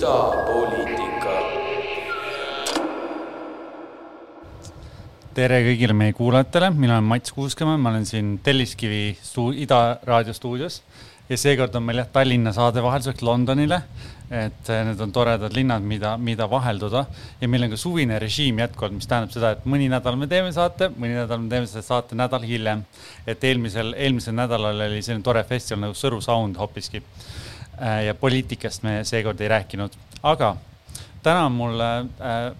idapoliitika. tere kõigile meie kuulajatele, mina olen Mats Kuuskemaa, ma olen siin Telliskivi stu-, Ida raadiostuudios ja seekord on meil jah Tallinna saade vahelduseks Londonile. et eh, need on toredad linnad, mida, mida vahelduda ja meil on ka suvine režiim jätkuvalt, mis tähendab seda, et mõni nädal me teeme saate, mõni nädal me teeme selle saate nädal hiljem. et eelmisel, eelmisel nädalal oli selline tore festival nagu Sõru Sound hoopiski. Eh, ja poliitikast me seekord ei rääkinud, aga täna on mul äh,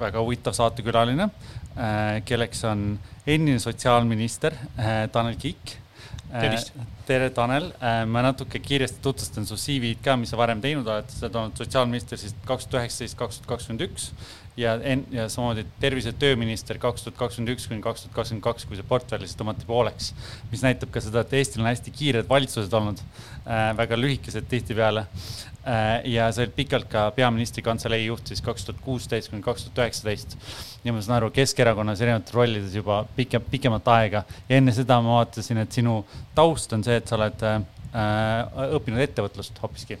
väga huvitav saatekülaline äh,, kelleks on endine sotsiaalminister äh, Tanel Kiik. Tervist! tere, Tanel, ma natuke kiiresti tutvustan su CV-d ka, mis sa varem teinud oled, sa oled olnud sotsiaalminister siis kaks tuhat üheksateist, kaks tuhat kakskümmend üks ja en-, ja samamoodi tervise- ja tööminister kaks tuhat kakskümmend üks kuni kaks tuhat kakskümmend kaks, kui see portfell siis tõmmati pooleks. mis näitab ka seda, et Eestil on hästi kiired valitsused olnud. äh,, väga lühikesed tihtipeale äh,. ja sa olid pikalt ka peaministri kantselei juht siis kaks tuhat kuusteist kuni kaks tuhat üheksateist. ja ma saan aru, Keskerakonnas erinevates rollides juba pikem, pikemat aega ja enne seda ma vaatasin, et sinu taust on see, et sa oled äh, õppinud ettevõtlust hoopiski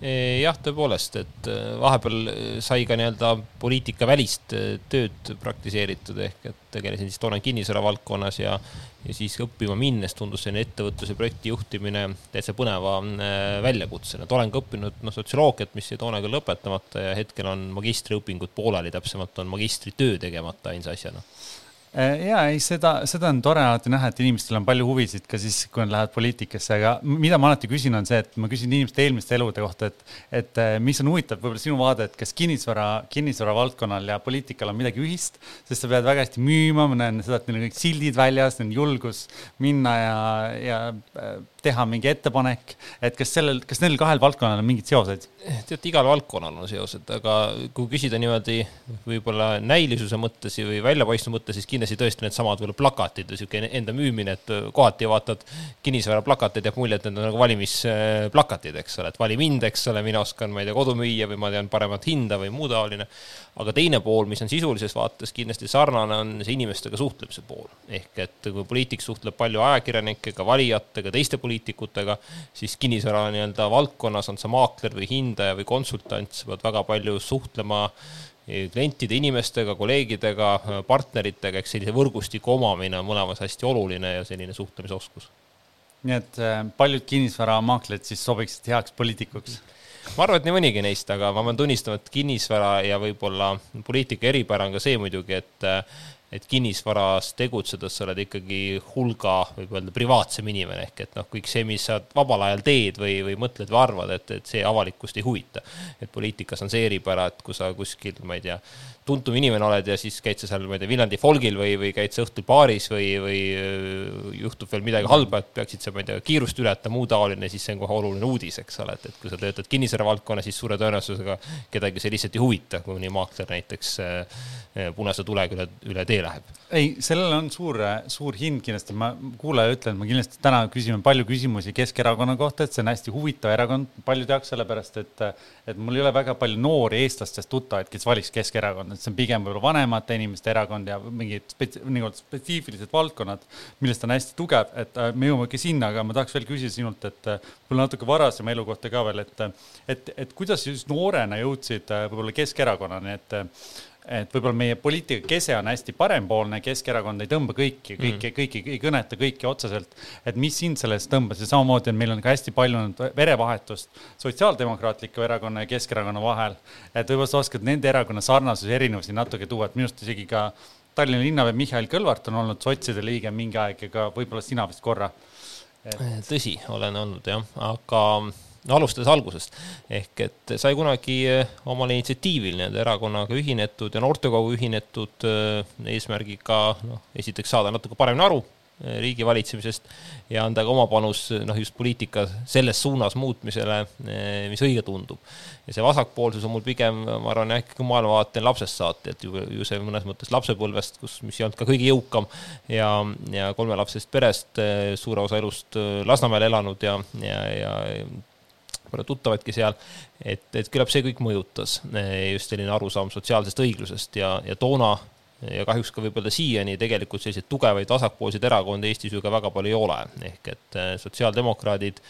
jah, tõepoolest, et äh, vahepeal sai ka nii-öelda poliitikavälist äh, tööd praktiseeritud ehk et tegelesin siis toona kinnisvara valdkonnas ja ja siis õppima minnes tundus selline ettevõtluse projekti juhtimine täitsa põneva äh, väljakutsena, et olen ka õppinud noh, sotsioloogiat, mis jäi toona küll lõpetamata ja hetkel on magistriõpingud pooleli, täpsemalt on magistritöö tegemata ainsa asjana ja ei, seda, seda on tore alati näha, et inimestel on palju huvisid ka siis, kui nad lähevad poliitikasse, aga mida ma alati küsin, on see, et ma küsin inimeste eelmiste elude kohta, et, et äh, mis on huvitav, võib-olla sinu vaade, et kas kinnisvara, kinnisvara valdkonnal ja poliitikal on midagi ühist, sest sa pead väga hästi müüma, ma näen seda, et neil on kõik sildid väljas, neil on julgus minna ja, ja äh, teha mingi ettepanek, et kas sellel, kas neil kahel valdkonnal on mingeid seoseid? tead, igal valdkonnal on seosed, aga kui küsida niimoodi võib-olla näilisuse mõttes või väljapaistvu mõttes, siis kindlasti tõesti needsamad võib-olla plakatid või niisugune enda müümine, et kohati vaatad kinnisvara plakateid, jääb mulje, et need on nagu valimisplakatid, eks ole, et vali mind, eks ole, mina oskan, ma ei tea, kodu müüa või ma tean paremat hinda või muu taoline. aga teine pool, mis on sisulises vaates kindlasti sarnane, on see inimestega suhtlemise pool. ehk et kui poliitik suhtleb palju ajakirjanikega, valijatega, teiste poliitikutega, siis kinnisvara nii-öelda valdkonnas on sa maakler või hindaja või konsultant, sa pead väga palju suhtlema klientide, inimestega, kolleegidega, partneritega, eks sellise võrgustiku omamine on mõlemas hästi oluline ja selline suhtlemisoskus. nii et äh, paljud kinnisvaramaaklid siis sobiksid heaks poliitikuks? ma arvan, et nii mõnigi neist, aga ma pean tunnistama, et kinnisvara ja võib-olla poliitika eripära on ka see muidugi, et et kinnisvaras tegutsedes sa oled ikkagi hulga, võib öelda, privaatsem inimene, ehk et noh, kõik see, mis sa vabal ajal teed või, või mõtled või arvad, et, et see avalikkust ei huvita. et poliitikas on see eripära, et kui sa kuskil, ma ei tea, tuntum inimene oled ja siis käid sa seal, ma ei tea, Viljandi folgil või, või käid sa õhtul baaris või, või juhtub veel midagi halba, et peaksid sa, ma ei tea, kiirust ületama, muu taoline, siis see on kohe oluline uudis, eks ole, et, et kui sa töötad kinnisvara valdkonnas, siis suure tõenäosusega kedagi see lihtsalt ei huvita, kui mõni maakler näiteks punase tulega üle, üle tee läheb. ei, sellel on suur, suur hind kindlasti, ma kuulaja ütlen, ma kindlasti täna küsime palju küsimusi Keskerakonna kohta, et see on hästi huvitav erakond paljude jaoks, sellepärast et, et mul ei ole väga palju noori eestlastest tuttavaid, kes valiks Keskerakonda see on pigem võib-olla vanemate inimeste erakond ja mingid spetsi-, nii-öelda spetsiifilised valdkonnad, millest on hästi tugev, et äh, me jõuamegi sinna, aga ma tahaks veel küsida sinult, et äh, võib-olla natuke varasema elu kohta ka veel, et et, et kuidas sa just noorena jõudsid äh, võib-olla Keskerakonnani, et et võib-olla meie poliitika kese on hästi parempoolne, Keskerakond ei tõmba kõiki, kõiki mm., kõiki ei kõneta kõiki otseselt. et mis sind sellest tõmbas ja samamoodi on, meil on ka hästi palju olnud verevahetust Sotsiaaldemokraatliku Erakonna ja Keskerakonna vahel. et võib-olla sa oskad nende erakonna sarnasusi, erinevusi natuke tuua, et minu arust isegi ka Tallinna linnapea Mihhail Kõlvart on olnud sotside liige mingi aeg ja ka võib-olla sina vist korra et.... tõsi, olen olnud jah, aga no alustades algusest, ehk et sai kunagi eh, omal initsiatiivil nii-öelda erakonnaga ühinetud ja noortekogu ühinetud eh, eesmärgiga noh, esiteks saada natuke paremini aru eh, riigi valitsemisest ja anda ka oma panus noh, just poliitika selles suunas muutmisele, mis õige tundub. ja see vasakpoolsus on mul pigem, ma arvan, jah, ikkagi maailmavaate lapsest saati, et ju, ju see mõnes mõttes lapsepõlvest, kus, mis ei olnud ka kõige jõukam ja, ja kolmelapsest perest suure osa elust Lasnamäel elanud ja, ja, ja palju tuttavaidki seal, et, et küllap see kõik mõjutas, eh, just selline arusaam sotsiaalsest õiglusest ja, ja toona ja kahjuks ka võib-olla siiani tegelikult selliseid tugevaid vasakpoolseid erakondi Eestis ju ka väga palju ei ole, ehk et eh, sotsiaaldemokraadid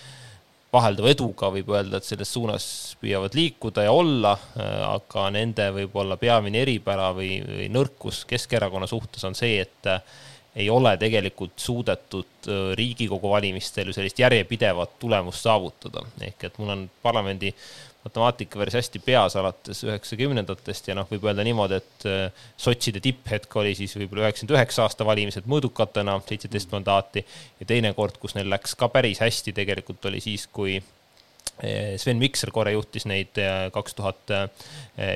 vaheldava eduga võib öelda, et selles suunas püüavad liikuda ja olla, aga nende võib-olla peamine eripära või, või nõrkus Keskerakonna suhtes on see, et ei ole tegelikult suudetud Riigikogu valimistel ju sellist järjepidevat tulemust saavutada, ehk et mul on parlamendi matemaatika päris hästi peas alates üheksakümnendatest ja noh, võib öelda niimoodi, et sotside tipphetk oli siis võib-olla üheksakümmend üheksa aasta valimised mõõdukatena, seitseteist mandaati ja teine kord, kus neil läks ka päris hästi, tegelikult oli siis, kui Sven Mikser korra juhtis neid eh, kaks tuhat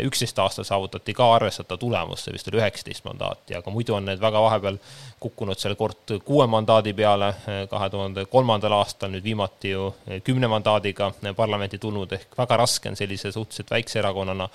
üksteist aastal saavutati ka arvestatav tulemus, see vist oli üheksateist mandaati, aga muidu on need väga vahepeal kukkunud seal kord kuue mandaadi peale eh, kahe tuhande kolmandal aastal, nüüd viimati ju kümne mandaadiga parlamenti tulnud, ehk väga raske on sellise suhteliselt väikse erakonnana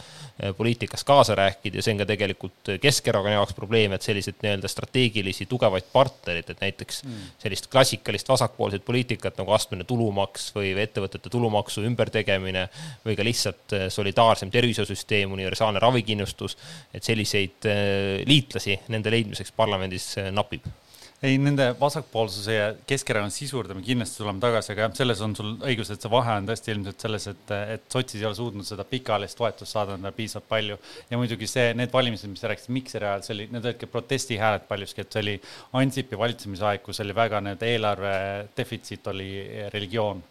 poliitikas kaasa rääkida ja see on ka tegelikult Keskerakonna jaoks probleem, et selliseid nii-öelda strateegilisi tugevaid partnereid, et näiteks mm. sellist klassikalist vasakpoolset poliitikat nagu astmeline tulumaks või ettevõtete tulumaksu maksu ümbertegemine või ka lihtsalt äh, solidaarsem tervishoiusüsteem, universaalne ravikindlustus, et selliseid äh, liitlasi nende leidmiseks parlamendis äh, napib ei, nende vasakpoolsuse ja Keskerakonna sisu juurde me kindlasti tuleme tagasi, aga jah, selles on sul õigus, et see vahe on tõesti ilmselt selles, et, et sotsid ei ole suutnud seda pikaajalist toetust saada endale piisavalt palju. ja muidugi see, need valimised, mis sa rääkisid Mikseri ajal, see oli, need olidki protestihääled paljuski, et see oli Ansipi valitsemisaeg, kus oli väga need eelarve defitsiit oli religioon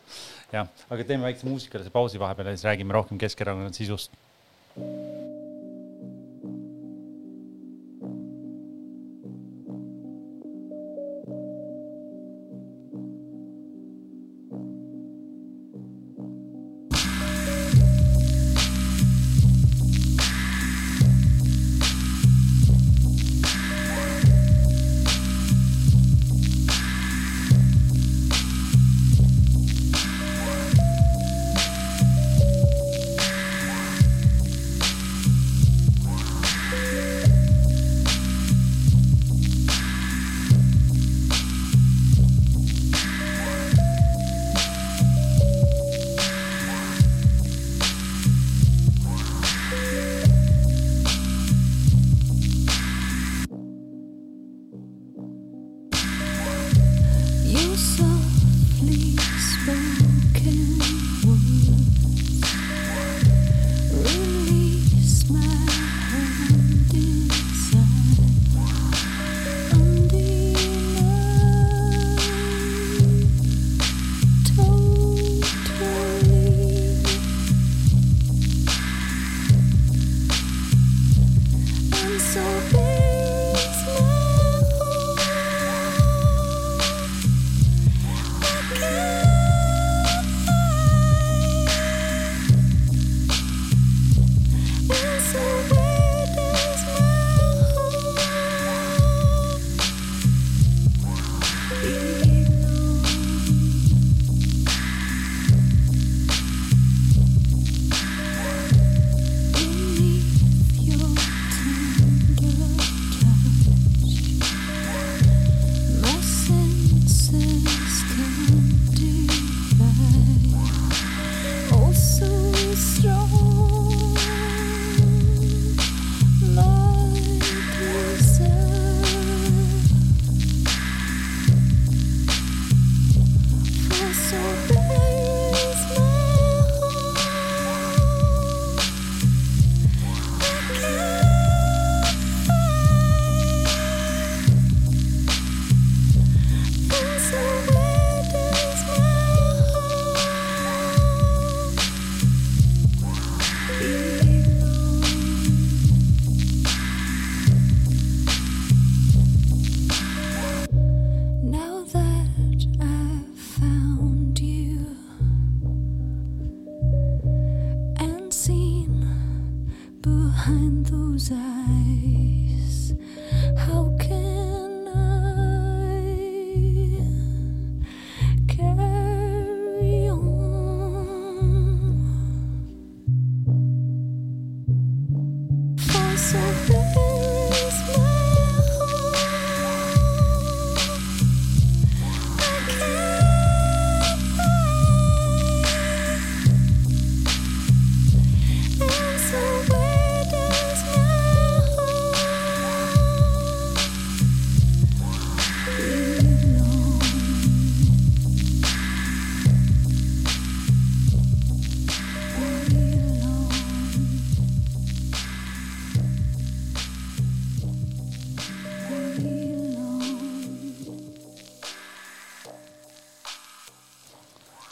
jah, aga teeme väikse muusikalise pausi vahepeal ja siis räägime rohkem Keskerakonna sisust.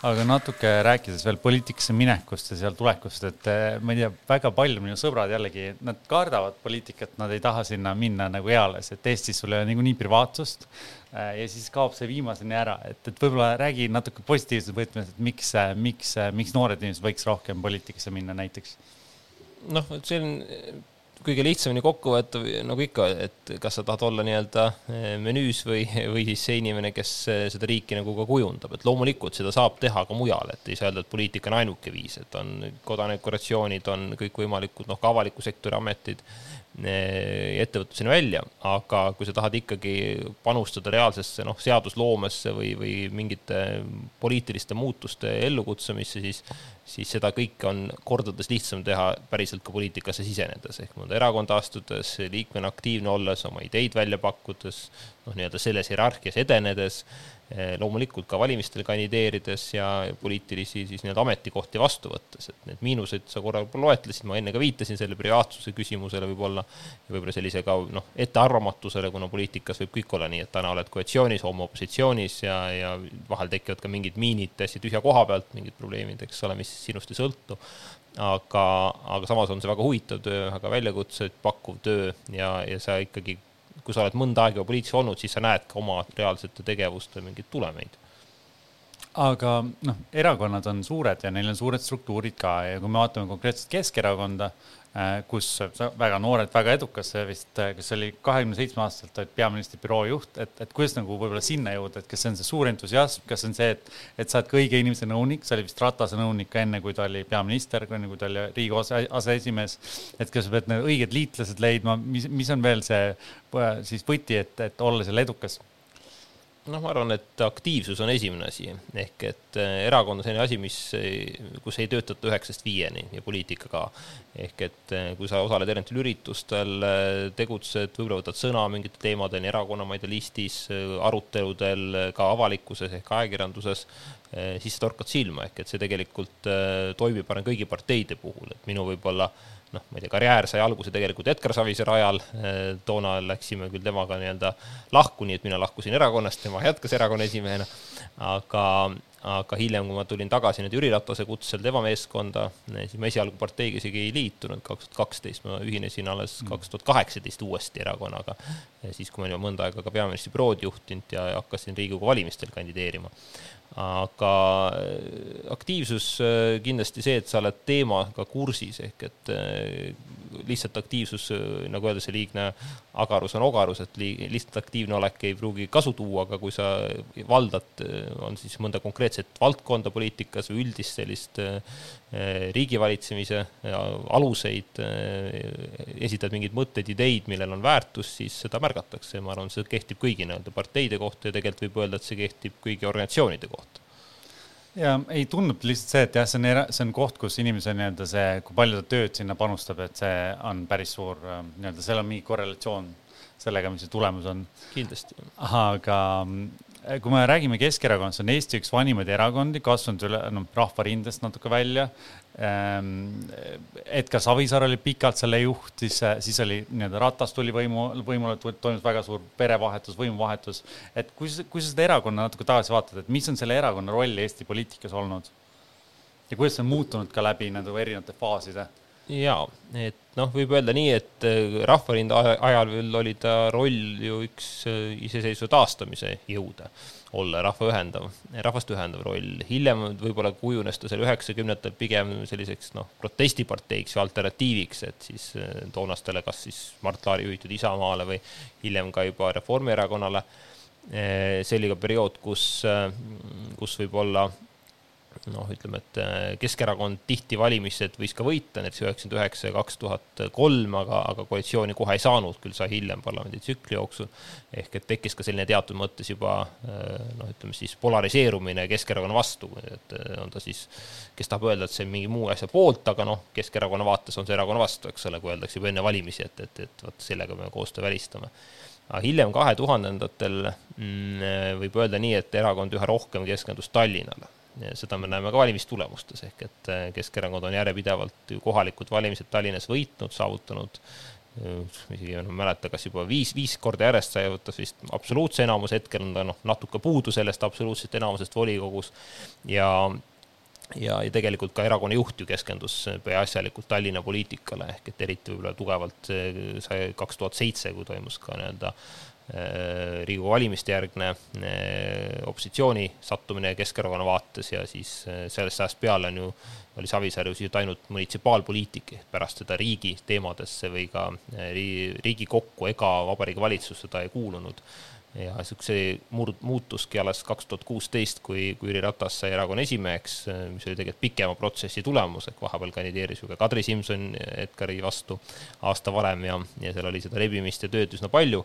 Aga natuke rääkides veel poliitikasse minekust ja seal tulekust, et eh, ma ei tea, väga palju minu sõbrad jällegi, nad kardavad poliitikat, nad ei taha sinna minna nagu eales, et Eestis sul ei ole niikuinii privaatsust. Eh, ja siis kaob see viimaseni ära, et, et võib-olla räägi natuke positiivses võtmes, et miks, miks, miks noored inimesed võiks rohkem poliitikasse minna näiteks? noh, see on kõige lihtsamini kokkuvõetav, nagu ikka, et kas sa tahad olla nii-öelda eh, menüüs või, või siis see inimene, kes eh, seda riiki nagu ka kujundab, et loomulikult seda saab teha ka mujal, et ei saa öelda, et poliitika on ainuke viis, et on kodanikuratsioonid, on kõikvõimalikud noh, ka avaliku sektori ametid eh, ettevõtluseni välja, aga kui sa tahad ikkagi panustada reaalsesse noh, seadusloomesse või, või mingite poliitiliste muutuste ellukutsumisse, siis siis seda kõike on kordades lihtsam teha päriselt ka poliitikasse sisenedes, ehk mõnda erakonda astudes, liikmena aktiivne olles, oma ideid välja pakkudes, noh, nii-öelda selles hierarhias edenedes Eh, loomulikult ka valimistel kandideerides ja poliitilisi siis nii-öelda ametikohti vastu võttes, et need miinuseid sa korra loetlesid, ma enne ka viitasin selle privaatsuse küsimusele võib-olla võib-olla sellise ka noh, ettearvamatusele, kuna poliitikas võib kõik olla nii, et täna oled koalitsioonis, homme opositsioonis ja, ja vahel tekivad ka mingid miinid täiesti tühja koha pealt, mingid probleemid, eks ole, mis sinust ei sõltu aga, aga samas on see väga huvitav töö, väga väljakutseid pakkuv töö ja, ja sa ikkagi kui sa oled mõnda aega poliitikas olnud, siis sa näed ka oma reaalsete tegevuste mingeid tulemeid. Aga noh, erakonnad on suured ja neil on suured struktuurid ka ja kui me vaatame konkreetselt Keskerakonda, Äh, kus väga noored, väga edukas, vist, äh, kes oli kahekümne seitsme aastaselt olid peaministri büroo juht, et, et kuidas nagu võib-olla sinna jõuda, et kas see on see suur entusiasm, kas see on see, et, et sa oled ka õige inimese nõunik, sa olid vist Ratase nõunik ka enne, kui ta oli peaminister, enne kui ta oli Riigikogu aseesimees. et kas sa pead need õiged liitlased leidma, mis, mis on veel see siis võti, et, et olla seal edukas noh, ma arvan, et aktiivsus on esimene asi, ehk et äh, erakond on selline asi, mis, kus ei töötata üheksast viieni ja poliitika ka. ehk et äh, kui sa osaled erinevatel üritustel, tegutsed, võib-olla võtad sõna mingitel teemadel nii erakonna, ma ei tea, listis, aruteludel, ka avalikkuses ehk ajakirjanduses, siis sa torkad silma, ehk et see tegelikult toimib, ma arvan, kõigi parteide puhul, et minu võib-olla äh, noh, ma ei tea, karjäär sai alguse tegelikult Edgar Savisaare ajal, toona läksime küll temaga nii-öelda lahku, nii et mina lahkusin erakonnast, tema jätkas erakonna esimehena, aga, aga hiljem, kui ma tulin tagasi nüüd Jüri Ratase kutsel tema meeskonda, siis ma esialgu parteiga isegi ei liitunud, kaks tuhat kaksteist ma ühinesin alles mm. kaks tuhat kaheksateist uuesti erakonnaga, siis kui ma olin mõnda aega ka peaministri bürood juhtinud ja hakkasin Riigikogu valimistel kandideerima aga äh, aktiivsus äh, kindlasti see, et sa oled teemaga kursis, ehk et äh, lihtsalt aktiivsus, nagu öeldakse, liigne agarus on ogarus, et li-, lihtsalt aktiivne olek ei pruugi kasu tuua, aga kui sa valdad, on siis mõnda konkreetset valdkonda poliitikas või üldist sellist riigivalitsemise aluseid, esitad mingeid mõtteid, ideid, millel on väärtus, siis seda märgatakse ja ma arvan, see kehtib kõigi nii-öelda parteide kohta ja tegelikult võib öelda, et see kehtib kõigi organisatsioonide kohta ja ei tundub lihtsalt see, et jah, see on, see on koht, kus inimese nii-öelda see, kui palju ta tööd sinna panustab, et see on päris suur nii-öelda, seal on mingi korrelatsioon sellega, mis see tulemus on. kindlasti. aga kui me räägime Keskerakonnast, on Eesti üks vanimaid erakondi, kasvanud üle, noh, rahvarindest natuke välja. Ehm, Edgar Savisaar oli pikalt selle juht, siis, siis oli nii-öelda Ratas tuli võimu, võimule, toimus väga suur perevahetus, võimuvahetus. et kui, kui sa seda erakonna natuke tagasi vaatad, et mis on selle erakonna roll Eesti poliitikas olnud? ja kuidas see on muutunud ka läbi nende erinevate faaside? Jaa, et noh, võib öelda nii, et äh, Rahvarinda ajal veel oli ta roll ju üks äh, iseseisvuse taastamise jõude, olla rahva ühendav, rahvast ühendav roll. hiljem võib-olla kujunes ta seal üheksakümnendatel pigem selliseks noh, protestiparteiks või alternatiiviks, et siis äh, toonastele, kas siis Mart Laari juhitud Isamaale või hiljem ka juba Reformierakonnale. see oli ka periood, kus, kus võib-olla noh, ütleme, et äh, Keskerakond tihti valimised võis ka võita, näiteks üheksakümmend üheksa ja kaks tuhat kolm, aga, aga koalitsiooni kohe ei saanud, küll sai hiljem parlamenditsükli jooksul. ehk et tekkis ka selline teatud mõttes juba äh, noh, ütleme siis polariseerumine Keskerakonna vastu, et äh, on ta siis, kes tahab öelda, et see on mingi muu asja poolt, aga noh, Keskerakonna vaates on see erakonna vastu, eks ole, kui öeldakse juba enne valimisi, et, et, et vot sellega me koostöö välistame aga hiljem kahe tuhandendatel mm, võib öelda nii, et erakond üha rohkem keskendus Tallinnale seda me näeme ka valimistulemustes, ehk et äh, Keskerakond on järjepidevalt ju kohalikud valimised Tallinnas võitnud, saavutanud isegi enam ei mäleta, kas juba viis, viis korda järjest sai võttes vist absoluutse enamuse, hetkel on ta noh, natuke puudu sellest absoluutsest enamusest volikogus. Ja ja, ja tegelikult ka erakonna juht ju keskendus peaasjalikult Tallinna poliitikale ehk et eriti võib-olla tugevalt sai kaks tuhat seitse, kui toimus ka nii-öelda Äh, Riigikogu valimiste järgne äh, opositsiooni sattumine Keskerakonna vaates ja siis äh, sellest ajast peale on ju, oli Savisaar ju sisuliselt ainult munitsipaalpoliitik, pärast seda riigi teemadesse või ka Riigikokku ega Vabariigi Valitsusse ta ei kuulunud. ja niisuguse murd-, muutuski alles kaks tuhat kuusteist, kui, kui Jüri Ratas sai erakonna esimeheks, mis oli tegelikult pikema protsessi tulemus, ehk vahepeal kandideeris ju ka Kadri Simson Edgari vastu aasta varem ja, ja seal oli seda rebimist ja tööd üsna palju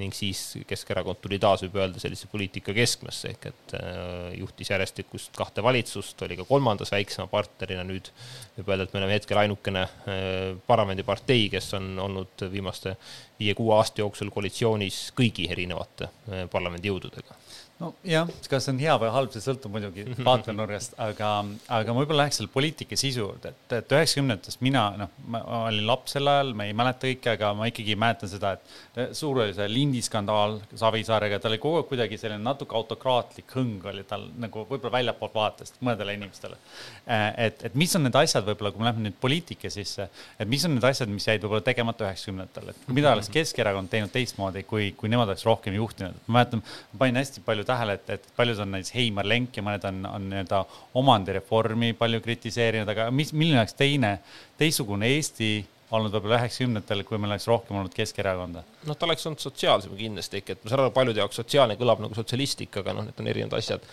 ning siis Keskerakond tuli taas, võib öelda, sellise poliitika keskmesse, ehk et äh, juhtis järjestikust kahte valitsust, oli ka kolmandas väiksema partnerina, nüüd võib öelda, et me oleme hetkel ainukene äh, parlamendipartei, kes on olnud viimaste viie-kuue aasta jooksul koalitsioonis kõigi erinevate äh, parlamendijõududega nojah, kas see on hea või halb, see sõltub muidugi vaatenurgast, aga, aga ma võib-olla läheks selle poliitika sisu juurde, et, et üheksakümnendates mina, noh, ma olin laps sel ajal, ma ei mäleta kõike, aga ma ikkagi mäletan seda, et suur oli see lindiskandaal Savisaarega, tal oli kogu aeg kuidagi selline natuke autokraatlik hõng oli tal nagu võib-olla väljapoolt vaatest mõnedele inimestele. et, et mis on need asjad võib-olla, kui me läheme nüüd poliitika sisse, et mis on need asjad, mis jäid võib-olla tegemata üheksakümnendatel, et mida oleks Keskerakond teinud teistmoodi, kui, kui nemad oleks rohkem juhtinud, ma mäletan, ma panin hästi palju tähele, et, et paljud on näiteks Heimar Lenk ja mõned on, on nii-öelda omandireformi palju kritiseerinud, aga mis, milline oleks teine, teistsugune Eesti olnud võib-olla üheksakümnendatel, kui meil oleks rohkem olnud Keskerakonda noh, ta oleks olnud sotsiaalsem kindlasti, ehk et ma saan aru, paljude jaoks sotsiaalne kõlab nagu sotsialistlik, aga noh, need on erinevad asjad.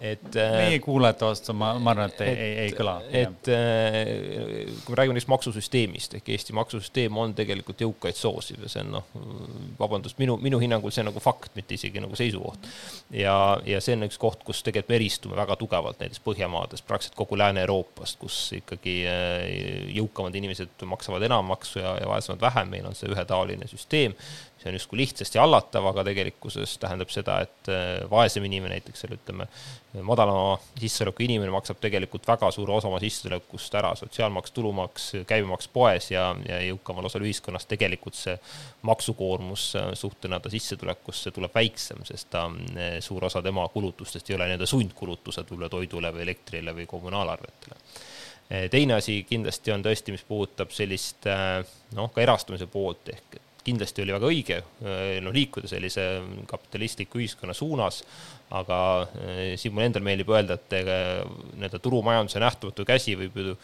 et äh, meie kuulajate vastu ma, ma arvan, et ei, ei, ei kõla. et äh, kui me räägime näiteks maksusüsteemist, ehk Eesti maksusüsteem on tegelikult jõukaid soosiv ja see on noh, vabandust, minu, minu hinnangul see on nagu fakt, mitte isegi nagu seisukoht. ja, ja see on üks koht, kus tegelikult me eristume väga tugevalt näiteks Põhjamaadest, praktiliselt kogu Lääne-Euroopast, kus ikkagi äh, jõukamad inimesed maksavad enam maksu ja, ja vaesemad vähem, meil on see ühetaoline süsteem see on justkui lihtsasti hallatav, aga tegelikkuses tähendab seda, et äh, vaesem inimene, näiteks seal ütleme, madalama sissetuleku inimene maksab tegelikult väga suure osa oma sissetulekust ära, sotsiaalmaks, tulumaks, käibemaks poes ja, ja jõukamal osal ühiskonnast tegelikult see maksukoormus äh, suhtena ta sissetulekusse tuleb väiksem, sest ta, äh, suur osa tema kulutustest ei ole nii-öelda sundkulutused võib-olla toidule või elektrile või kommunaalarvetele teine asi kindlasti on tõesti, mis puudutab sellist noh, ka erastumise poolt ehk kindlasti oli väga õige noh, liikuda sellise kapitalistliku ühiskonna suunas, aga eh, siin mulle endal meeldib öelda, et nii-öelda turumajanduse nähtamatu käsi võib ju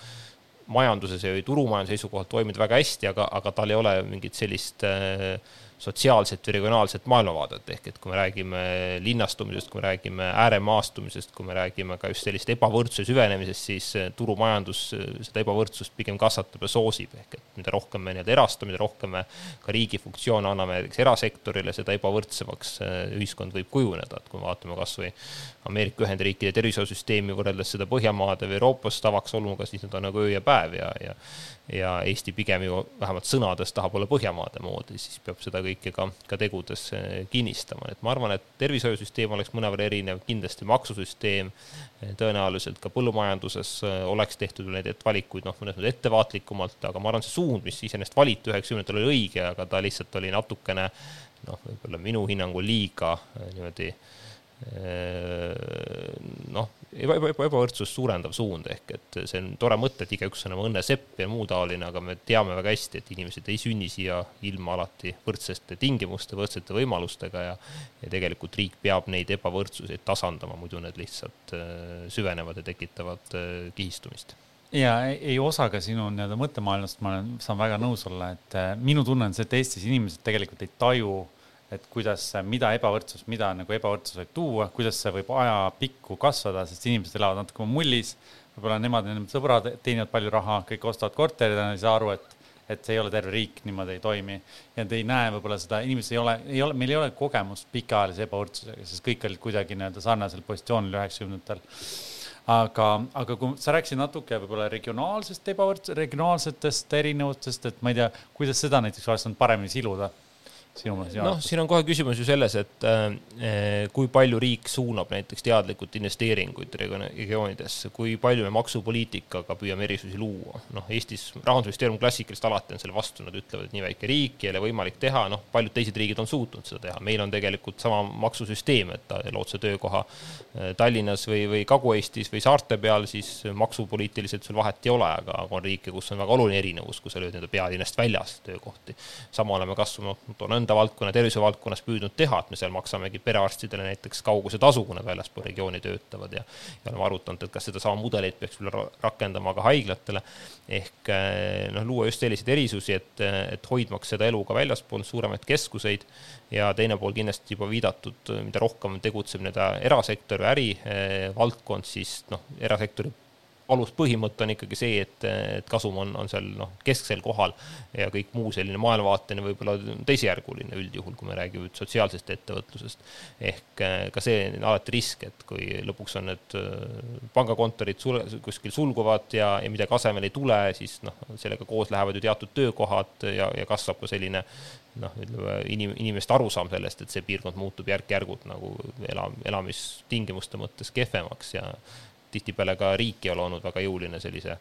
majanduses või turumajanduse seisukohalt toimida väga hästi, aga, aga tal ei ole mingit sellist äh, sotsiaalset või regionaalset maailmavaadet, ehk et kui me räägime linnastumisest, kui me räägime ääremaastumisest, kui me räägime ka just sellist ebavõrdsuse süvenemisest, siis eh, turumajandus eh, seda ebavõrdsust pigem kasvatab ja soosib, ehk et mida rohkem me nii-öelda erastame, mida rohkem me ka riigi funktsioone anname näiteks erasektorile, seda ebavõrdsemaks eh, ühiskond võib kujuneda, et kui me vaatame kas või Ameerika Ühendriikide tervishoiusüsteemi võrreldes seda Põhjamaade või Euroopas tavaks olnuga, siis need on nagu öö ja päev ja, ja ja Eesti pigem ju vähemalt sõnades tahab olla Põhjamaade moodi, siis peab seda kõike ka, ka tegudes eh, kinnistama, et ma arvan, et tervishoiusüsteem oleks mõnevõrra erinev, kindlasti maksusüsteem, eh, tõenäoliselt ka põllumajanduses eh, oleks tehtud neid valikuid noh, mõnes mõttes ettevaatlikumalt, aga ma arvan, see suund, mis iseenesest valiti üheksakümnendatel oli õige, aga ta lihtsalt oli natukene noh, võib-olla minu hinnangul liiga niimoodi noh, eba, eba, ebavõrdsust suurendav suund, ehk et see on tore mõte, et igaüks on oma õnne sepp ja muu taoline, aga me teame väga hästi, et inimesed ei sünni siia ilma alati võrdsete tingimuste, võrdsete võimalustega ja ja tegelikult riik peab neid ebavõrdsuseid tasandama, muidu need lihtsalt äh, süvenevad ja tekitavad äh, kihistumist. Ja ei, ei osa ka sinu nii-öelda mõttemaailmast, ma olen, saan väga nõus olla, et äh, minu tunne on see, et Eestis inimesed tegelikult ei taju et kuidas, mida ebavõrdsus, mida nagu ebavõrdsus võib tuua, kuidas see võib ajapikku kasvada, sest inimesed elavad natuke mullis, võib-olla nemad nende sõbrad teenivad palju raha, kõik ostavad korterid ja ei saa aru, et et see ei ole terve riik, niimoodi ei toimi. ja te ei näe võib-olla seda, inimesed ei ole, ei ole, meil ei ole kogemust pikaajalise ebavõrdsusega, sest kõik olid kuidagi nii-öelda sarnasel positsioonil üheksakümnendatel. Aga, aga kui sa rääkisid natuke võib-olla regionaalsest ebavõrdsusest, regionaalsetest erinevustest, et ma ei tea, kuidas seda näiteks oleks saanud paremini siluda sinu meelest? noh, siin on kohe küsimus ju selles, et äh, kui palju riik suunab näiteks teadlikult investeeringuid regioonidesse, kui palju me maksupoliitikaga püüame erisusi luua. noh, Eestis Rahandusministeerium klassikaliselt alati on selle vastu, nad ütlevad, et nii väike riik ei ole võimalik teha, noh, paljud teised riigid on suutnud seda teha, meil on tegelikult sama maksusüsteem, et lood sa töökoha äh, Tallinnas või, või Kagu-Eestis või saarte peal, siis maksupoliitiliselt sul vahet ei ole, aga on riike, kus on väga oluline erinevus, kui sa lööd nii-öelda pealinnast väljas töökohti. sama oleme kasvanud, toon enda valdkonna, tervishoiuvaldkonnas püüdnud teha, et me seal maksamegi perearstidele näiteks kauguse tasu, kui nad väljaspool regiooni töötavad ja ja oleme arutanud, et kas sedasama mudelit peaks rakendama ka haiglatele. ehk eh, noh, luua just selliseid erisusi, et, et hoidmaks seda elu ka väljaspool suuremaid keskuseid ja teine pool kindlasti juba viidatud, mida rohkem tegutseb nii-öelda erasektor või ärivaldkond, siis noh, erasektori aluspõhimõte on ikkagi see, et, et kasum on, on seal noh, kesksel kohal ja kõik muu selline maailmavaateline võib-olla teisejärguline üldjuhul, kui me räägime sotsiaalsest ettevõtlusest. ehk eh, ka see on alati risk, et kui lõpuks on need eh, pangakontorid sul, kuskil sulguvad ja, ja midagi asemele ei tule, siis noh, sellega koos lähevad ju teatud töökohad ja, ja kasvab ka selline noh, ütleme inim-, inimeste arusaam sellest, et see piirkond muutub järk-järgult nagu ela-, elamistingimuste mõttes kehvemaks ja tihtipeale ka riik ei ole olnud väga jõuline sellise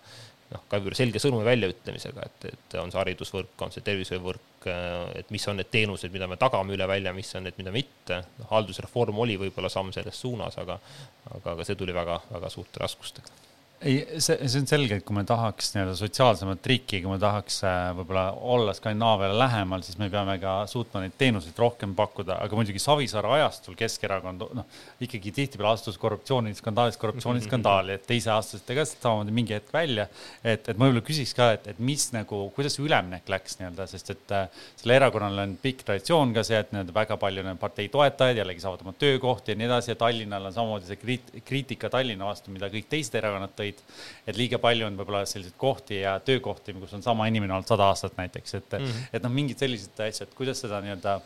noh, ka selge sõnumi väljaütlemisega, et, et on see haridusvõrk, on see tervishoiuvõrk, et mis on need teenused, mida me tagame üle välja, mis on need, mida mitte. noh, haldusreform oli võib-olla samm selles suunas, aga, aga, aga see tuli väga, väga suurte raskustega ei, see, see on selge, et kui me tahaks nii-öelda sotsiaalsemat riiki, kui me tahaks äh, võib-olla olla Skandinaaviale lähemal, siis me peame ka suutma neid teenuseid rohkem pakkuda, aga muidugi Savisaare ajastul Keskerakond noh, ikkagi tihtipeale astus korruptsiooniskandaalist korruptsiooniskandaali, et teise aastaselt ka samamoodi mingi hetk välja. et, et ma võib-olla küsiks ka, et, et mis nagu, kuidas see üleminek läks nii-öelda, sest et äh, sellel erakonnal on pikk traditsioon ka see, et nii-öelda väga palju on partei toetajaid jällegi saavad oma töökohti ja nii edasi ja Tallinnal on samamoodi see kriit-, kriitika Tallinna vastu, mida kõik teised erakonnad tõid tõid, et liiga palju on võib-olla selliseid kohti ja töökohti, kus on sama inimene olnud sada aastat näiteks, et mm, -hmm. et noh, mingid sellised asjad, kuidas seda nii-öelda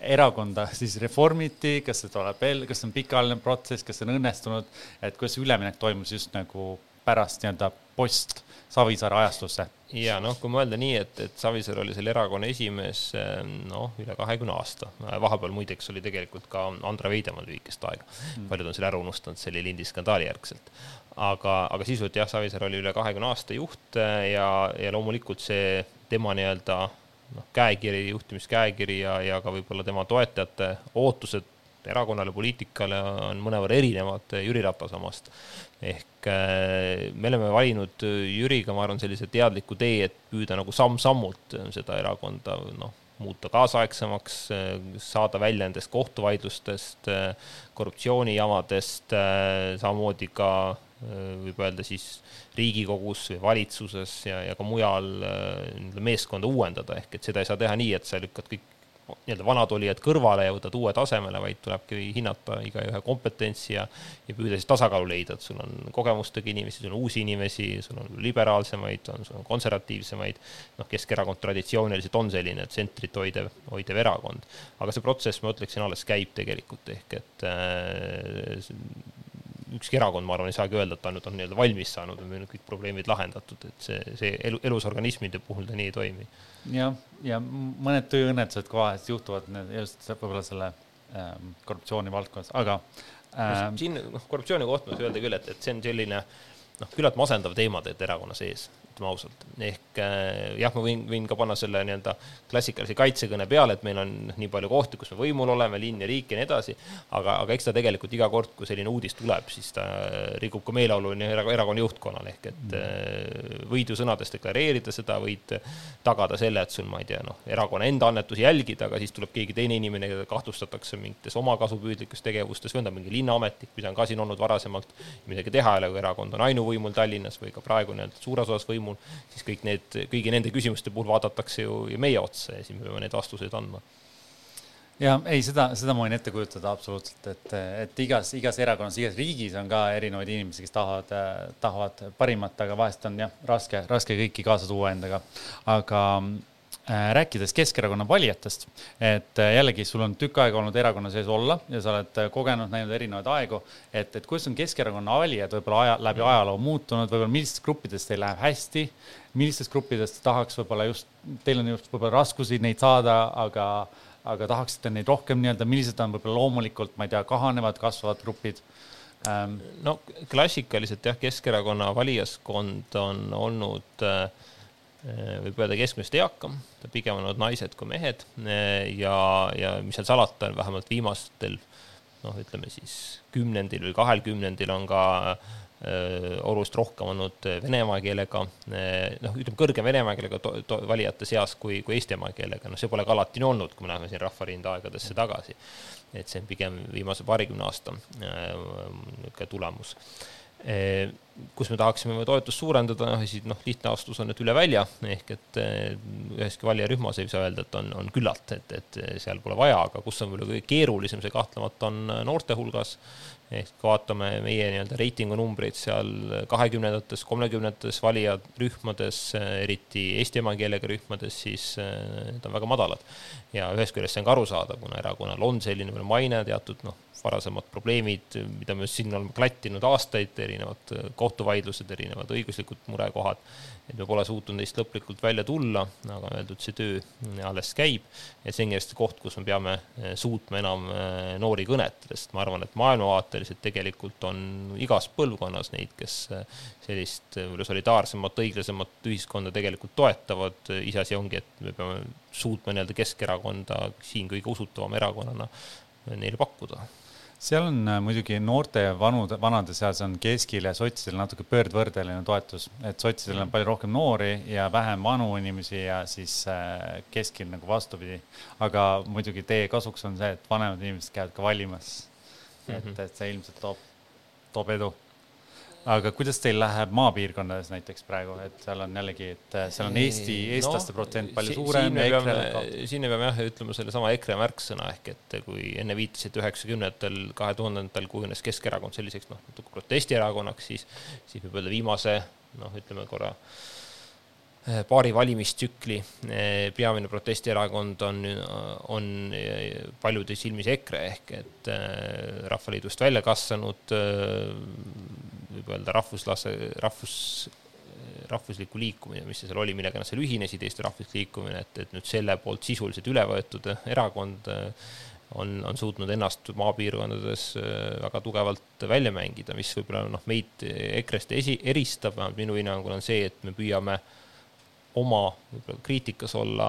erakonda siis reformiti, kas see tuleb veel, kas see on pikaajaline protsess, kas see on õnnestunud, et kuidas see üleminek toimus just nagu pärast nii-öelda post Savisaare ajastusse? ja noh, kui mõelda nii, et, et Savisaar oli selle erakonna esimees noh, üle kahekümne aasta, vahepeal muideks oli tegelikult ka Andre Veidemann lühikest aega mm., paljud on selle ära unustanud, see oli lindi skandaali järgselt aga, aga sisuliselt jah, Savisaar oli üle kahekümne aasta juht äh, ja, ja loomulikult see tema nii-öelda noh, käekiri, juhtimiskäekiri ja, ja ka võib-olla tema toetajate ootused erakonnale, poliitikale on mõnevõrra erinevad Jüri Ratase omast. ehk äh, me oleme valinud Jüriga, ma arvan, sellise teadliku tee, et püüda nagu samm-sammult seda erakonda noh, muuta kaasaegsemaks, saada välja nendest kohtuvaidlustest, korruptsioonijamadest, samamoodi ka võib öelda siis Riigikogus või valitsuses ja, ja ka mujal nii-öelda meeskonda uuendada, ehk et seda ei saa teha nii, et sa lükkad kõik nii-öelda vanad olijad kõrvale ja võtad uue tasemele, vaid tulebki hinnata igaühe kompetentsi ja, ja püüda siis tasakaalu leida, et sul on kogemustega inimesi, sul on uusi inimesi, sul on liberaalsemaid, on, sul on konservatiivsemaid. noh, Keskerakond traditsiooniliselt on selline tsentrit hoidev, hoidev erakond, aga see protsess, ma ütleksin, alles käib tegelikult ehk et äh, ükski erakond, ma arvan, ei saagi öelda, et ta nüüd on nii-öelda valmis saanud või meil on kõik probleemid lahendatud, et see, see elu, elus organismide puhul ta nii ei toimi. jah, ja mõned tööõnnetused vahest juhtuvad just võib-olla selle ähm, korruptsiooni valdkonnas, aga ähm.... siin noh, korruptsiooni kohta ma võin öelda küll, et, et see on selline noh, küllalt masendav teema tegelikult erakonna sees ütleme ausalt. ehk äh, jah, ma võin, võin ka panna selle nii-öelda klassikalise kaitsekõne peale, et meil on nii palju kohti, kus me võimul oleme, linn ja riik ja nii edasi, aga, aga eks ta tegelikult iga kord, kui selline uudis tuleb, siis ta rikub ka meeleolu erakonna juhtkonnal, ehk et äh, võid ju sõnades deklareerida seda, võid tagada selle, et sul, ma ei tea, noh, erakonna enda annetusi jälgida, aga siis tuleb keegi teine inimene, keda kahtlustatakse mingites omakasupüüdlikes tegevustes või on ta mingi linnaametnik, mida on ka siin olnud varasemalt, midagi teha ei ole, kui erakond on ainuvõimul Tallinnas või ka praegu nii-öelda suures osas võimul, siis kõik need, kõigi nende küsimuste puhul vaadatakse ju, ju meie otsa ja siis me peame neid vastuseid andma ja ei, seda, seda ma võin ette kujutada absoluutselt, et, et igas, igas erakonnas, igas riigis on ka erinevaid inimesi, kes tahavad, tahavad parimat, aga vahest on jah, raske, raske kõiki kaasa tuua endaga. aga rääkides Keskerakonna valijatest, et äh, jällegi sul on tükk aega olnud erakonna sees olla ja sa oled äh, kogenud, näinud erinevaid aegu, et, et kuidas on Keskerakonna valijad võib-olla aja, läbi ajaloo muutunud, võib-olla millistes gruppides teil läheb hästi, millistes gruppides tahaks võib-olla just, teil on just võib-olla raskusi neid saada, aga, aga tahaksite neid rohkem nii-öelda, millised on võib-olla loomulikult, ma ei tea, kahanevad, kasvavad grupid ähm.? no klassikaliselt jah, Keskerakonna valijaskond on olnud äh, Äh, võib öelda keskmisest eakam, ta pigem on olnud naised kui mehed. Äh, ja, ja mis seal salata, vähemalt viimastel noh, ütleme siis kümnendil või kahel kümnendil on ka äh, oluliselt rohkem olnud vene emakeelega, noh, ütleme kõrgem vene emakeelega valijate seas kui, kui eesti emakeelega, noh, see pole ka alati nii olnud, kui me läheme siin Rahvarinda aegadesse tagasi. et see on pigem viimase paarikümne aasta niisugune tulemus kus me tahaksime toetust suurendada, noh siis noh, lihtne vastus on, et üle välja, ehk et eh, üheski valijarühmas ei saa öelda, et on, on küllalt, et, et seal pole vaja, aga kus on võib-olla kõige keerulisem, see kahtlemata on noorte hulgas, ehk vaatame meie nii-öelda reitingunumbreid seal kahekümnendates, kolmekümnendates valijarühmades, eriti eesti emakeelega rühmades, siis eh, need on väga madalad. ja ühest küljest see on ka arusaadav, kuna erakonnal on selline maine, teatud noh, varasemad probleemid, mida me siin oleme klattinud aastaid, erinevad kohtuvaidlused, erinevad õiguslikud murekohad et me pole suutnud neist lõplikult välja tulla, aga öeldud, see töö alles käib. et see on kindlasti koht, kus me peame eh, suutma enam eh, noori kõnetada, sest ma arvan, et maailmavaateliselt tegelikult on igas põlvkonnas neid, kes eh, sellist võib-olla solidaarsemat, õiglasemat ühiskonda tegelikult toetavad. iseasi ongi, et me peame suutma nii-öelda Keskerakonda siin kõige usutavama erakonnana neile pakkuda seal on äh, muidugi noorte ja vanude, vanade seas on keskil ja sotsidel natuke pöördvõrdeline toetus, et sotsidel on palju rohkem noori ja vähem vanu inimesi ja siis äh, keskil nagu vastupidi. aga muidugi teie kasuks on see, et vanemad inimesed käivad ka valimas. et, mhm. et see ilmselt toob, toob edu aga kuidas teil läheb maapiirkondades näiteks praegu, et seal on jällegi, et äh, seal on Eesti, eestlaste no, protsent palju si suurem siin me peame jah ütlema sellesama EKRE märksõna ehk et kui enne viitasite üheksakümnendatel, kahe tuhandendatel kujunes Keskerakond selliseks noh, natuke protestierakonnaks, siis, siis võib öelda viimase noh, ütleme korra äh, paari valimistsükli äh, peamine protestierakond on, on paljude silmis EKRE ehk et Rahvaliidust välja kasvanud võib öelda rahvuslase, rahvus, rahvuslikku liikumine, mis see seal oli, millega nad seal ühinesid, Eesti Rahvuslik Liikumine, et, et nüüd selle poolt sisuliselt üle võetud erakond on, on suutnud ennast maapiirkondades väga tugevalt välja mängida, mis võib-olla noh, meid EKRE-st esi, eristab, vähemalt minu hinnangul on see, et me püüame oma kriitikas olla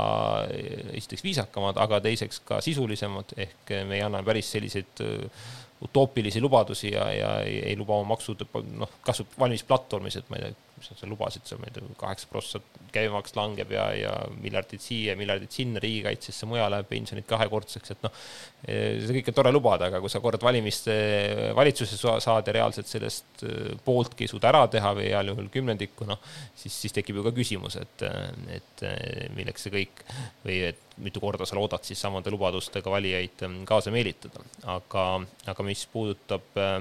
esiteks viisakamad, aga teiseks ka sisulisemad, ehk me ei anna päris selliseid utoopilisi lubadusi ja, ja ei, ei luba oma maksud, noh, kasvab valimisplatvormis, et ma ei tea, mis sa lubasid seal, ma ei tea, kaheksa prossa käibemaks langeb ja, ja miljardid siia, miljardid sinna riigikaitsesse, mujale, pensionid kahekordseks, et noh, see kõik on tore lubada, aga kui sa kord valimiste, valitsusse saad ja reaalselt sellest äh, pooltki ei suuda ära teha või heal juhul kümnendikku, noh, siis, siis tekib ju ka küsimus, et, et milleks see kõik või et mitu korda sa loodad siis samade lubadustega valijaid ähm, kaasa meelitada. aga, aga mis puudutab äh,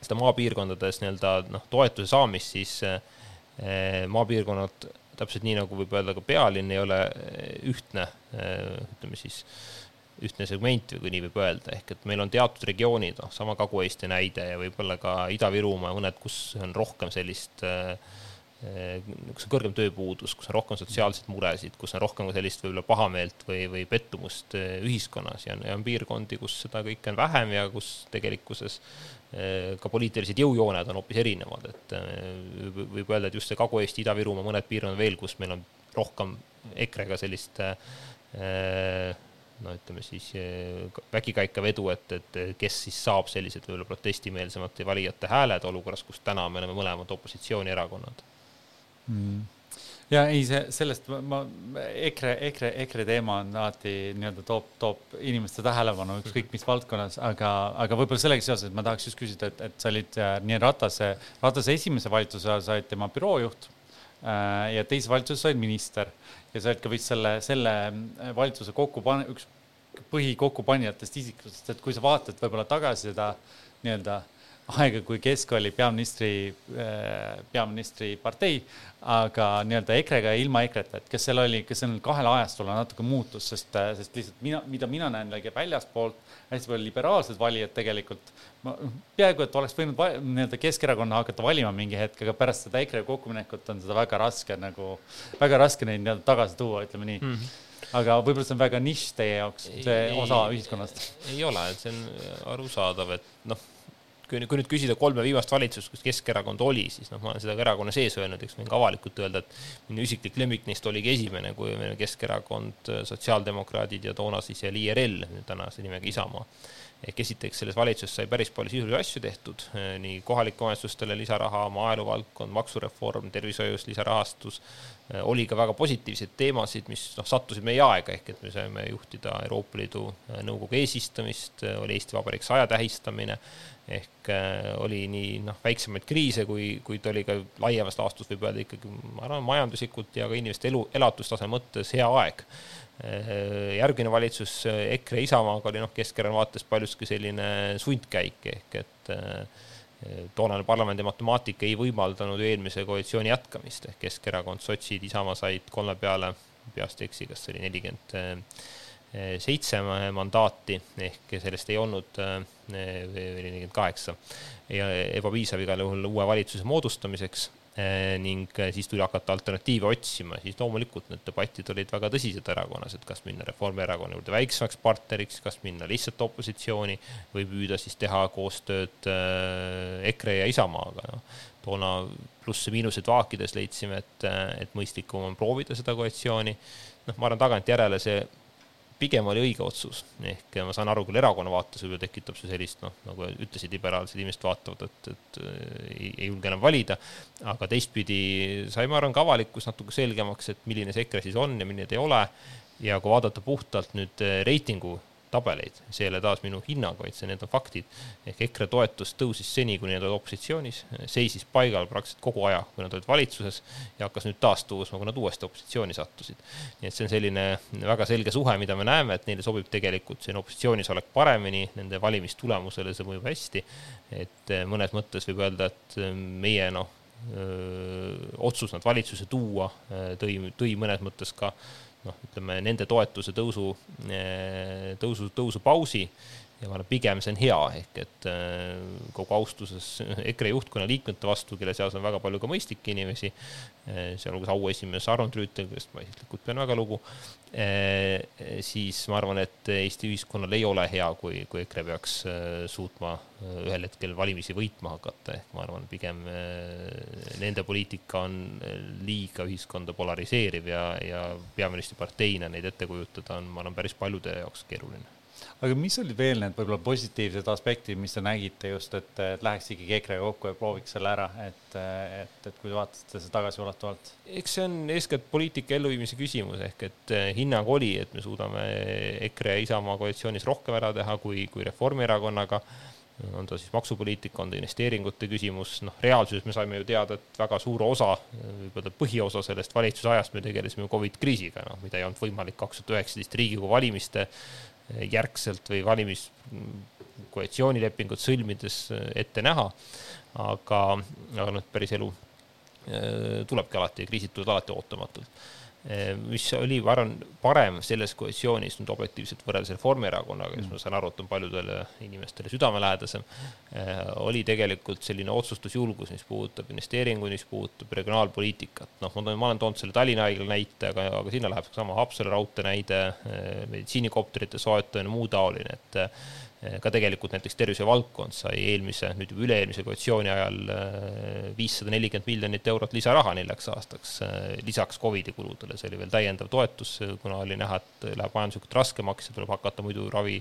seda maapiirkondades nii-öelda noh, toetuse saamist, siis äh, maapiirkonnad täpselt nii, nagu võib öelda ka pealinn, ei ole äh, ühtne, ütleme siis, ühtne segment või kui nii võib öelda, ehk et meil on teatud regioonid, noh, sama Kagu-Eesti näide ja võib-olla ka Ida-Virumaa mõned, kus on rohkem sellist Eh, kus on kõrgem tööpuudus, kus on rohkem sotsiaalseid muresid, kus on rohkem sellist võib-olla pahameelt või, või pettumust eh, ühiskonnas. Ja on, ja on piirkondi, kus seda kõike on vähem ja kus tegelikkuses eh, ka poliitilised jõujooned on hoopis erinevad, et võib öelda, et just see Kagu-Eesti, Ida-Virumaa, mõned piirkonnad veel, kus meil on rohkem EKRE-ga sellist no ütleme siis vägikaikavedu, et, et kes siis saab sellised võib-olla protestimeelsemate valijate hääled olukorras, kus täna me oleme mõlemad opositsioonierakonnad mm. Ja ei, see sellest ma, EKRE, EKRE, EKRE teema on alati nii-öelda toob, toob inimeste tähelepanu ükskõik mis valdkonnas, aga, aga võib-olla sellega seoses ma tahaks just küsida, et, et sa olid äh, nii Ratase, Ratase esimese valitsuse ajal, sa olid tema büroojuht äh, ja teises valitsuses sa olid minister. Ja sa oled ka vist selle, selle äh, valitsuse kokku pan-, üks põhi kokkupanijatest isikutest, et kui sa vaatad võib-olla tagasi seda nii-öelda aega, kui Kesk oli peaministri, peaministri partei, aga nii-öelda EKRE-ga ja ilma EKRE-ta, et kas seal oli, kas sellel kahel ajastul natuke muutus, sest, sest lihtsalt mina, mida mina näen jällegi väljaspoolt, hästi palju liberaalsed valijad tegelikult, ma peaaegu et oleks võinud nii-öelda Keskerakonna hakata valima mingi hetk, aga pärast seda EKRE kokkuminekut on seda väga raske nagu, väga raske neid nii-öelda tagasi tuua, ütleme nii mm. -hmm aga võib-olla see on väga nišš teie jaoks, see ei, osa ühiskonnast? ei ole, et see on arusaadav, et noh kui, kui nüüd küsida kolme viimast valitsust, kus Keskerakond oli, siis noh, ma olen seda ka erakonna sees öelnud, eks võin ka avalikult öelda, et minu isiklik lemmik neist oligi esimene, kui Keskerakond, sotsiaaldemokraadid ja toona siis jälle IRL, tänase nimega Isamaa ehk esiteks selles valitsuses sai päris palju sisulisi asju tehtud, nii kohalike omavalitsustele lisaraha, maaelu valdkond, maksureform, tervishoius lisarahastus, oli ka väga positiivseid teemasid, mis noh, sattusid meie aega, ehk et me saime juhtida Euroopa Liidu Nõukogu eesistumist, oli Eesti Vabariik saja tähistamine, ehk oli nii noh, väiksemaid kriise, kui, kuid oli ka laiemas laastus võib öelda ikkagi, ma arvan, majanduslikult ja ka inimeste elu, elatustaseme mõttes hea aeg. Äh, järgmine valitsus EKRE Isamaaga oli noh, Keskerakonna vaates paljuski selline sundkäik ehk et äh, toonane parlamendi matemaatika ei võimaldanud eelmise koalitsiooni jätkamist ehk Keskerakond, sotsid, Isamaa said kolme peale, peast ei eksi, kas see oli nelikümmend seitse mandaati ehk sellest ei olnud nelikümmend kaheksa. Ja ebapiisav igal juhul uue valitsuse moodustamiseks ning eh, siis tuli hakata alternatiive otsima, siis loomulikult need debatid olid väga tõsised erakonnas, et kas minna Reformierakonna juurde väiksemaks partneriks, kas minna lihtsalt opositsiooni või püüda siis teha koostööd eh, EKRE ja Isamaaga, noh. toona plusse-miinuseid vaakides leidsime, et, et mõistlikum on proovida seda koalitsiooni, noh, ma arvan, tagantjärele see pigem oli õige otsus, ehk ma saan aru küll erakonna vaates võib-olla tekitab see sellist noh, nagu ütlesid, liberaalsed inimesed vaatavad, et, et ei, ei julge enam valida, aga teistpidi sai, ma arvan, ka avalikkus natuke selgemaks, et milline see EKRE siis on ja milline ta ei ole, ja kui vaadata puhtalt nüüd reitingu tabeleid, see ei ole taas minu hinnang, vaid see, need on faktid. ehk EKRE toetus tõusis seni, kuni nad olid opositsioonis, seisis paigal praktiliselt kogu aja, kui nad olid valitsuses ja hakkas nüüd taas tõusma, kui nad uuesti opositsiooni sattusid. nii et see on selline väga selge suhe, mida me näeme, et neile sobib tegelikult selline opositsioonis olek paremini, nende valimistulemusele see mõjub hästi. et mõnes mõttes võib öelda, et meie noh, otsus nad valitsusse tuua tõi, tõi mõnes mõttes ka noh, ütleme nende toetuse tõusu, eh, tõusu, tõusupausi. Ja ma arvan, pigem see on hea, ehk et äh, kogu austuses EKRE juhtkonna liikmete vastu, kelle seas on väga palju ka mõistlikke inimesi, äh, sealhulgas auesimees Arnold Rüütel, kellest ma isiklikult pean väga lugu, siis ma arvan, et Eesti ühiskonnal ei ole hea, kui, kui EKRE peaks suutma ühel hetkel valimisi võitma hakata, ehk ma arvan, pigem nende poliitika on liiga ühiskonda polariseeriv ja, ja peaministriparteina neid ette kujutada on, ma arvan, päris paljude jaoks keeruline aga mis olid veel need võib-olla positiivsed aspektid, mis te nägite just, et, läheks ikkagi EKRE-ga kokku ja prooviks selle ära, et, et, et kui vaatasite seda tagasiulatuvalt? eks see on eeskätt poliitika elluviimise küsimus ehk et eh, hinnang oli, et me suudame EKRE ja Isamaa koalitsioonis rohkem ära teha kui, kui Reformierakonnaga on ta siis maksupoliitika, on ta investeeringute küsimus, noh, reaalsuses me saime ju teada, et väga suur osa, võib-olla põhiosa sellest valitsuse ajast me tegelesime Covid kriisiga, noh, mida ei olnud võimalik kaks tuhat üheksateist Riigikogu valimiste järgselt või valimiskoalitsioonilepingut sõlmides ette näha. aga, aga noh, päris elu äh, tulebki alati kriisid tulevad alati ootamatult mis oli, ma arvan, parem selles koalitsioonis nüüd objektiivselt võrreldes Reformierakonnaga, kes mm. ma saan aru, et on paljudele inimestele südamelähedasem, eh, oli tegelikult selline otsustusjulgus, mis puudutab investeeringuid, mis puudutab regionaalpoliitikat. noh, ma olen toonud selle Tallinna haigla näite, aga, aga sinna läheb sama Haapsalu raudtee näide, eh, meditsiinikopterite soetamine, muu taoline, et Eh, ka tegelikult näiteks tervisevaldkond sai eelmise, nüüd juba üle-eelmise koalitsiooni ajal eh, viissada nelikümmend miljonit eurot lisaraha neljaks aastaks, eh, lisaks Covidi kuludele, see oli veel täiendav toetus, kuna oli näha, et läheb majanduslikult raskemaks ja tuleb hakata muidu ravi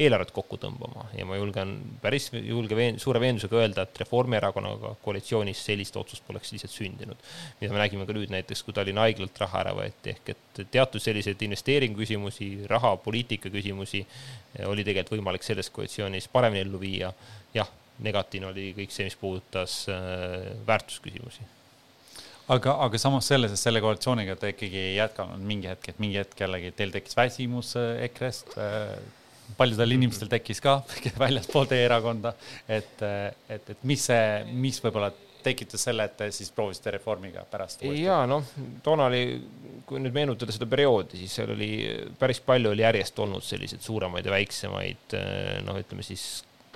eelarvet kokku tõmbama ja ma julgen päris julge veen-, suure veendumusega öelda, et Reformierakonnaga koalitsioonis sellist otsust poleks lihtsalt sündinud. mida me nägime ka nüüd näiteks, kui Tallinna haiglalt raha ära võeti, ehk et teatud selliseid investeeringu küsimusi, rahapoliitika küsimusi oli tegelikult võimalik selle selles koalitsioonis paremini ellu viia. jah, negatiivne oli kõik see, mis puudutas äh, väärtusküsimusi aga, aga samas selles, et selle koalitsiooniga te ikkagi ei jätkanud mingi hetk, et mingi hetk jällegi teil tekkis väsimus äh, EKRE-st paljudel inimestel tekkis ka väljaspool teie erakonda, et, et, et mis see, mis võib-olla tekitas selle, et te siis proovisite reformiga pärast? ja noh, toona oli, kui nüüd meenutada seda perioodi, siis seal oli päris palju oli järjest olnud selliseid suuremaid ja väiksemaid noh, ütleme siis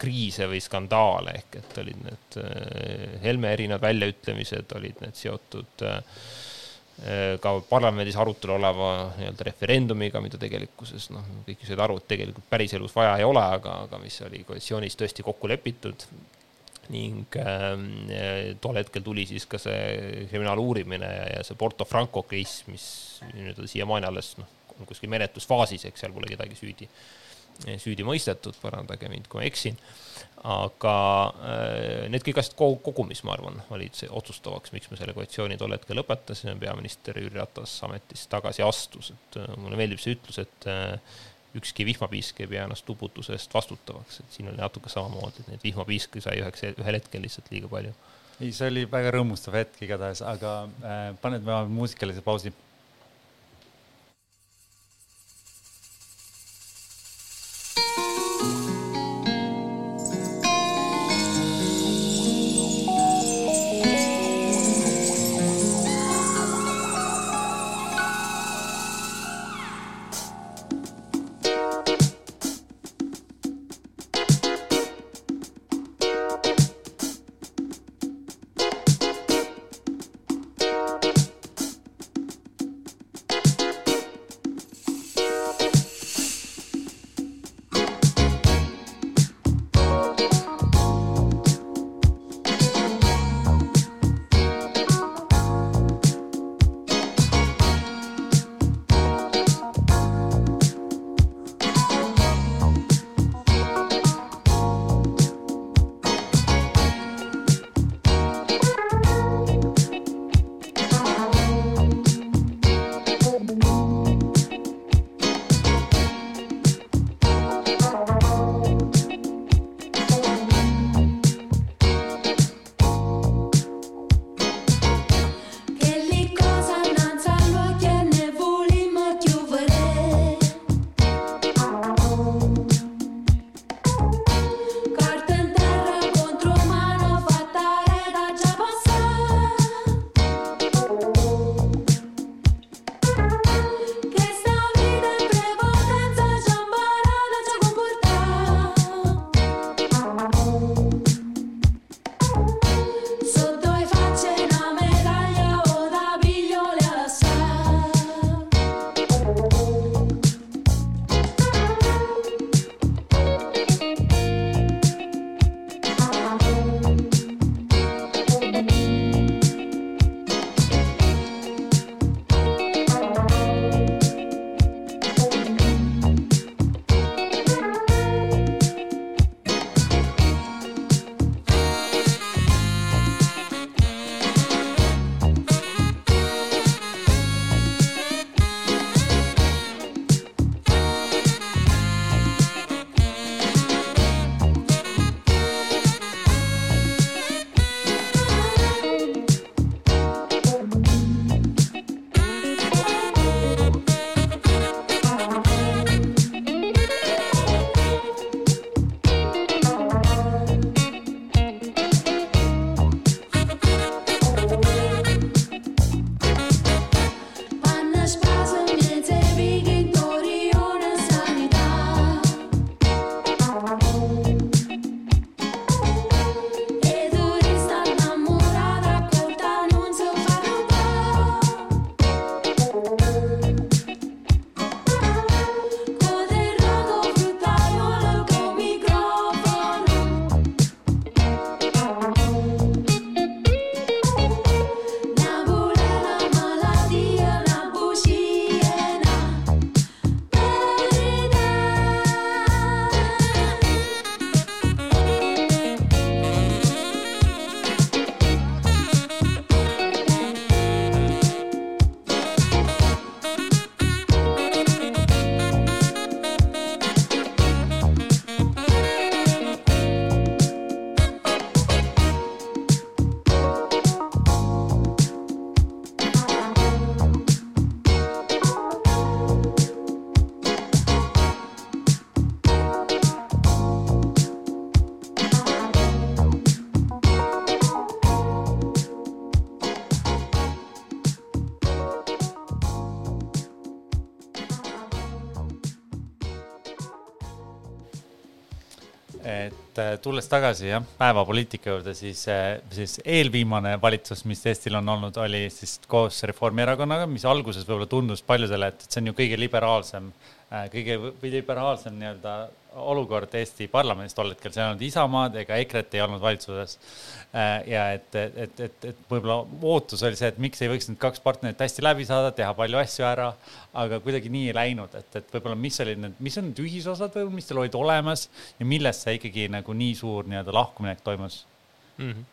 kriise või skandaale ehk et olid need Helme erinevad väljaütlemised, olid need seotud Äh, ka parlamendis arutelu oleva nii-öelda referendumiga, mida tegelikkuses noh, kõik ju said aru, et tegelikult päriselus vaja ei ole, aga, aga mis oli koalitsioonis tõesti kokku lepitud. Ning äh, tol hetkel tuli siis ka see kriminaaluurimine ja, ja see Porto Franco case, mis nii-öelda siiamaani alles noh, on kuskil menetlusfaasis, eks seal pole kedagi süüdi, süüdi mõistetud, parandage mind, kui ma eksin. Aga äh, need kõik asjad kogumis, ma arvan, olid see otsustavaks, miks me selle koalitsiooni tol hetkel lõpetasime, peaminister Jüri Ratas ametist tagasi astus, et äh, mulle meeldib see ütlus, et äh, ükski vihmapiisk ei pea ennast uputuse eest vastutavaks, et siin oli natuke samamoodi, et neid vihmapiiske sai üheks, ühel hetkel lihtsalt liiga palju. ei, see oli väga rõõmustav hetk igatahes, aga äh, paned muusikalise pausi tulles tagasi jah, päevapoliitika juurde, siis, äh, siis eelviimane valitsus, mis Eestil on olnud, oli siis koos Reformierakonnaga, mis alguses võib-olla tundus paljudele, et, et see on ju kõige liberaalsem, äh, kõige liberaalsem nii-öelda olukord Eesti parlamendis tol hetkel, seal ei olnud Isamaad ega EKRE-t ei olnud valitsuses. Äh, ja et, et, et, et, võib-olla ootus oli see, et miks ei võiks need kaks partnerit hästi läbi saada, teha palju asju ära, aga kuidagi nii ei läinud, et, et võib-olla mis olid need, mis on need ühisosad või mis teil olid olemas ja millest see ikkagi nagu nii suur nii-öelda lahkuminek toimus mm? -hmm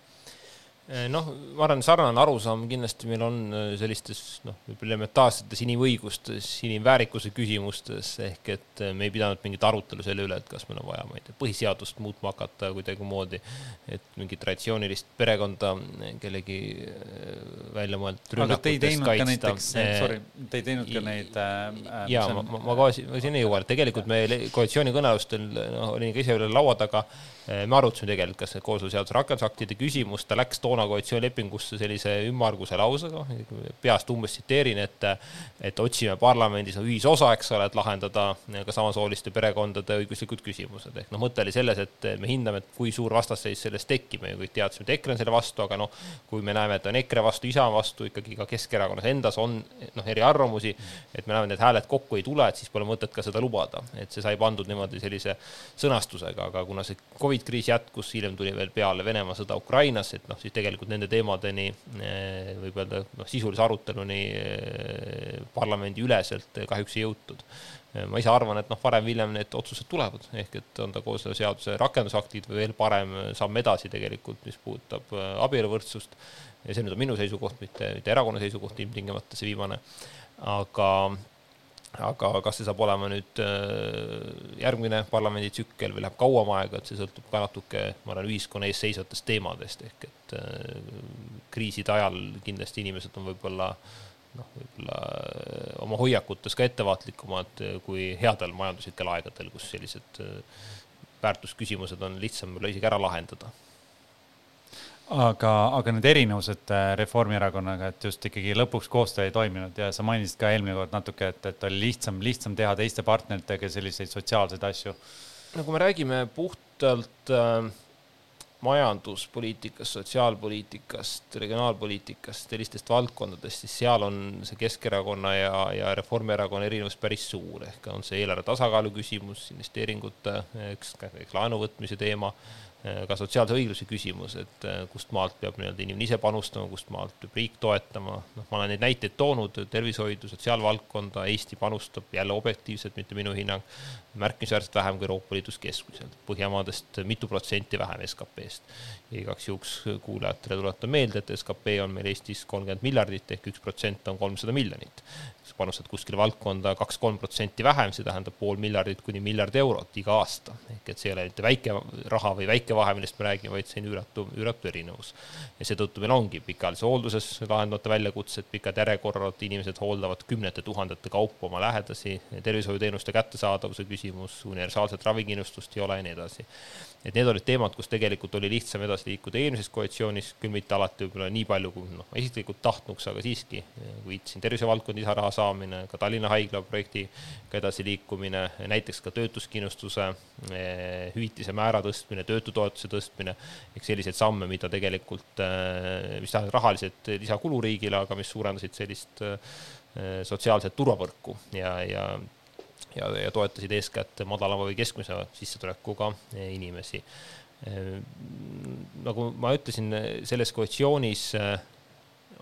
noh, ma arvan, sarnane arusaam kindlasti meil on eh, sellistes noh, võib-olla elementaarsetes inimõigustes, inimväärikuse küsimustes ehk et eh, me ei pidanud mingit arutelu selle üle, et kas meil on vaja, ma ei tea, põhiseadust muutma hakata kuidagimoodi, et mingit traditsioonilist perekonda kellegi välja mõeldud rünnakutest kaitsta. sorry, te ei teinud ka neid äh,. ja ma, ma, ma kohe sinna jõuan, et tegelikult me koalitsioonikõnelustel noh, olin ka ise üle laua taga me arutasime tegelikult, kas need kooseluseaduse rakendusaktide küsimus, ta läks toona koalitsioonilepingusse sellise ümmarguse lausega, peast umbes tsiteerin, et et otsime parlamendis ühisosa, eks ole, et lahendada ka samasooliste perekondade õiguslikud küsimused. ehk noh, mõte oli selles, et me hindame, et kui suur vastasseis sellest tekib, me ju kõik teadsime, et EKRE on selle vastu, aga noh, kui me näeme, et on EKRE vastu, Isamaa vastu, ikkagi ka Keskerakonnas endas on noh, eriarvamusi, et me näeme, et need hääled kokku ei tule, et siis pole mõtet ka seda lubada. et see sai pandud niimoodi sellise sõnastusega, aga kuna see Covid Covid kriis jätkus, hiljem tuli veel peale Venemaa sõda Ukrainas, et noh, siis tegelikult nende teemadeni eh, võib öelda noh, sisulise aruteluni eh, parlamendi üleselt kahjuks ei jõutud. Eh, ma ise arvan, et noh, varem-hiljem need otsused tulevad, ehk et on ta kooseluseaduse rakendusaktid või veel parem samm edasi tegelikult, mis puudutab abieluvõrdsust. ja see nüüd on minu seisukoht, mitte, mitte erakonna seisukoht ilmtingimata see viimane, aga aga kas see saab olema nüüd äh, järgmine parlamenditsükkel või läheb kauem aega, et see sõltub ka natuke, ma arvan, ühiskonna ees seisvatest teemadest, ehk et äh, kriiside ajal kindlasti inimesed on võib-olla noh, võib-olla äh, oma hoiakutes ka ettevaatlikumad kui headel majanduslikel aegadel, kus sellised väärtusküsimused on lihtsam võib-olla isegi ära lahendada aga, aga need erinevused äh, Reformierakonnaga, et just ikkagi lõpuks koostöö ei toiminud ja sa mainisid ka eelmine kord natuke, et, et oli lihtsam, lihtsam teha teiste partneritega selliseid sotsiaalseid asju. no kui me räägime puhtalt äh, majanduspoliitikast, sotsiaalpoliitikast, regionaalpoliitikast, sellistest valdkondadest, siis seal on see Keskerakonna ja, ja Reformierakonna erinevus päris suur, ehk on see eelarve tasakaalu küsimus, investeeringute, eks, eks laenu võtmise teema ka sotsiaalse õigluse küsimus, et äh, kust maalt peab nii-öelda inimene ise panustama, kust maalt peab riik toetama, noh, ma olen neid näiteid toonud, tervishoidu, sotsiaalvaldkonda, Eesti panustab jälle objektiivselt, mitte minu hinnang, märkimisväärselt vähem kui Euroopa Liidus keskmiselt, Põhjamaadest mitu protsenti vähem SKP-st. Ja igaks juhuks kuulajatele tuletan meelde, et SKP on meil Eestis kolmkümmend miljardit ehk üks protsent on kolmsada miljonit panustad kuskile valdkonda kaks-kolm protsenti vähem, see tähendab pool miljardit kuni miljard eurot iga aasta. ehk et see ei ole mitte väike raha või väike vahe, millest me räägime, vaid see on üüratu, üüratu erinevus. ja seetõttu meil ongi pikaajalises hoolduses lahendamata väljakutsed, pikad järjekorrad, inimesed hooldavad kümnete tuhandete kaupa oma lähedasi, tervishoiuteenuste kättesaadavuse küsimus, universaalset ravikindlustust ei ole ja nii edasi et need olid teemad, kus tegelikult oli lihtsam edasi liikuda eelmises koalitsioonis, küll mitte alati võib-olla nii palju, kui noh, isiklikult tahtnuks, aga siiski, kui viitasin tervisevaldkonna lisaraha saamine, ka Tallinna Haigla projektiga edasiliikumine, näiteks ka töötuskindlustuse eh, hüvitise määra tõstmine, töötutoetuse tõstmine, ehk selliseid samme, mida tegelikult, eh, mis tähendas rahaliselt lisakulu riigile, aga mis suurendasid sellist eh, sotsiaalset turvavõrku ja, ja ja, ja toetasid eeskätt madalama või keskmise sissetulekuga inimesi. nagu ma ütlesin, selles koalitsioonis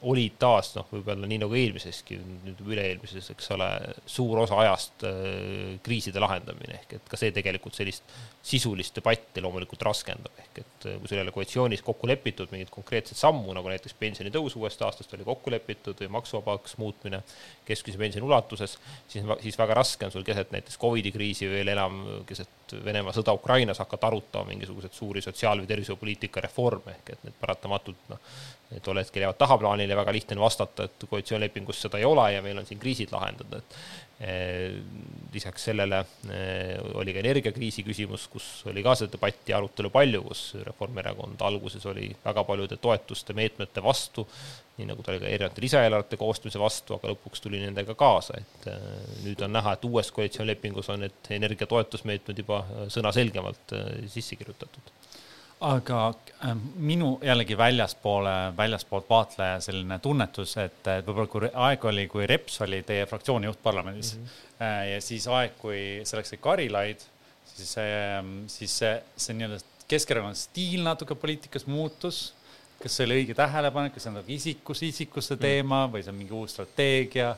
oli taas noh, võib-olla nii nagu eelmiseski, nüüd üle-eelmises, eks ole, suur osa ajast äh, kriiside lahendamine ehk et ka see tegelikult sellist sisulist debatti loomulikult raskendab, ehk et äh, kui sul ei ole koalitsioonis kokku lepitud mingit konkreetset sammu, nagu näiteks pensionitõus uuest aastast oli kokku lepitud või maksuvabaks muutmine keskmise pensioni ulatuses, siis, siis väga raske on sul keset näiteks Covidi kriisi veel enam keset Venemaa sõda Ukrainas hakata arutama mingisuguseid suuri sotsiaal- või tervishoiupoliitika reforme, ehk et need paratamatult noh, tol hetkel jäävad tahaplaanile, väga lihtne on vastata, et koalitsioonilepingus seda ei ole ja meil on siin kriisid lahendada, et lisaks sellele oli ka energiakriisi küsimus, kus oli ka seda debatti ja arutelu palju, kus Reformierakond alguses oli väga paljude toetuste, meetmete vastu, nii nagu ta oli ka erinevate lisaeelarvete koostamise vastu, aga lõpuks tuli nendega kaasa, et nüüd on näha, et uues koalitsioonilepingus on need energiatoetusmeetmed juba sõnaselgemalt sisse kirjutatud aga äh, minu jällegi väljaspoole, väljaspoolt vaatleja selline tunnetus, et, võib-olla kui aeg oli, kui Reps oli teie fraktsiooni juht parlamendis mm -hmm. ja siis aeg, kui selleks oli Karilaid, siis, siis see, see nii-öelda Keskerakonna stiil natuke poliitikas muutus. kas see oli õige tähelepanek, kas see on nagu isikus, isikuste mhm. teema või see on mingi uus strateegia?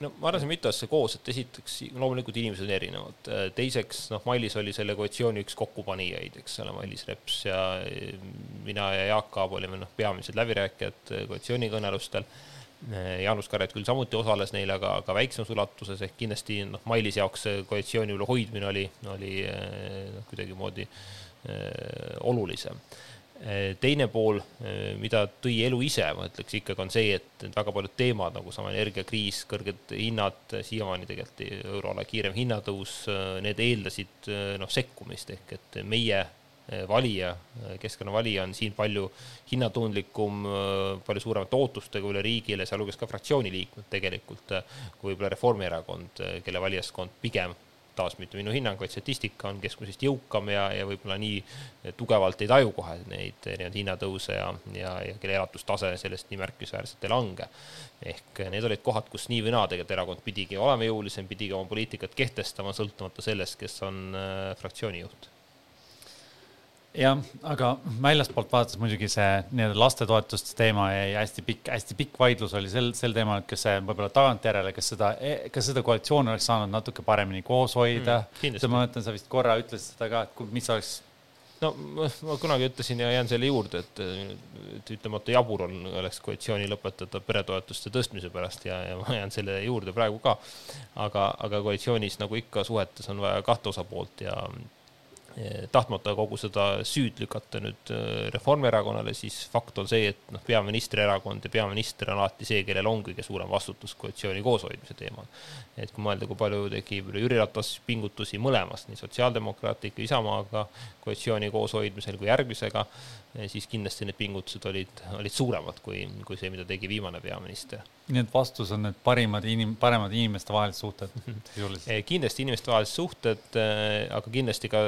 No ma arvan, see on mitu asja koos, et esiteks loomulikult inimesed on erinevad, teiseks noh, Mailis oli selle koalitsiooni üks kokkupanijaid, eks ole, Mailis Reps ja mina ja Jaak Aab olime noh, peamised läbirääkijad koalitsioonikõnelustel. Jaanus Karilaid küll samuti osales neil, aga, aga väiksemas ulatuses ehk kindlasti noh, Mailis jaoks koalitsiooni hoidmine oli, oli noh, kuidagimoodi äh, olulisem teine pool, eh, mida tõi elu ise, ma ütleks ikkagi on see, et väga paljud teemad nagu sama energiakriis, kõrged hinnad, siiamaani tegelikult euroala kiirem hinnatõus, eh, need eeldasid noh, sekkumist. Ehk et meie valija, Keskkonna valija on siin palju hinnatundlikum, palju suuremate ootustega üle riigile, sealhulgas ka fraktsiooni liikmed tegelikult, kui võib-olla Reformierakond, kelle valijaskond pigem taas mitte minu hinnang, vaid statistika on keskmisest jõukam ja, ja võib-olla nii tugevalt ei taju kohe neid erinevaid hinnatõuse ja, ja, ja kelle elatustase sellest nii märkimisväärselt ei lange. ehk need olid kohad, kus nii või naa tegelikult erakond pidigi olema jõulisem, pidigi oma poliitikat kehtestama, sõltumata sellest, kes on äh, fraktsiooni juht jah, aga väljaspoolt vaadates muidugi see nii-öelda lastetoetuste teema jäi hästi pikk, hästi pikk vaidlus oli sel, sel teemal, et kas see võib-olla tagantjärele, kas seda, kas seda koalitsiooni oleks saanud natuke paremini koos hoida mm,. ma mäletan, sa vist korra ütlesid seda ka, et mis oleks no ma kunagi ütlesin ja jään selle juurde, et, et ütlemata jabur on, oleks koalitsiooni lõpetada peretoetuste tõstmise pärast ja, ja ma jään selle juurde praegu ka. aga, aga koalitsioonis nagu ikka suhetes on vaja kahte osapoolt ja tahtmata kogu seda süüd lükata nüüd eh, Reformierakonnale, siis fakt on see, et noh, peaministrierakond ja peaminister on alati see, kellel on kõige suurem vastutus koalitsiooni kooshoidmise teemal. et kui mõelda, kui palju tegi Jüri Ratas pingutusi mõlemas, nii Sotsiaaldemokraatliku Isamaaga koalitsiooni kooshoidmisel kui järgmisega, eh, siis kindlasti need pingutused olid, olid suuremad kui, kui see, mida tegi viimane peaminister. Nii et vastus on need parimad inim-, paremad inimestevahelised suhted sisuliselt? Eh, kindlasti inimestevahelised suhted, eh, aga kindlasti ka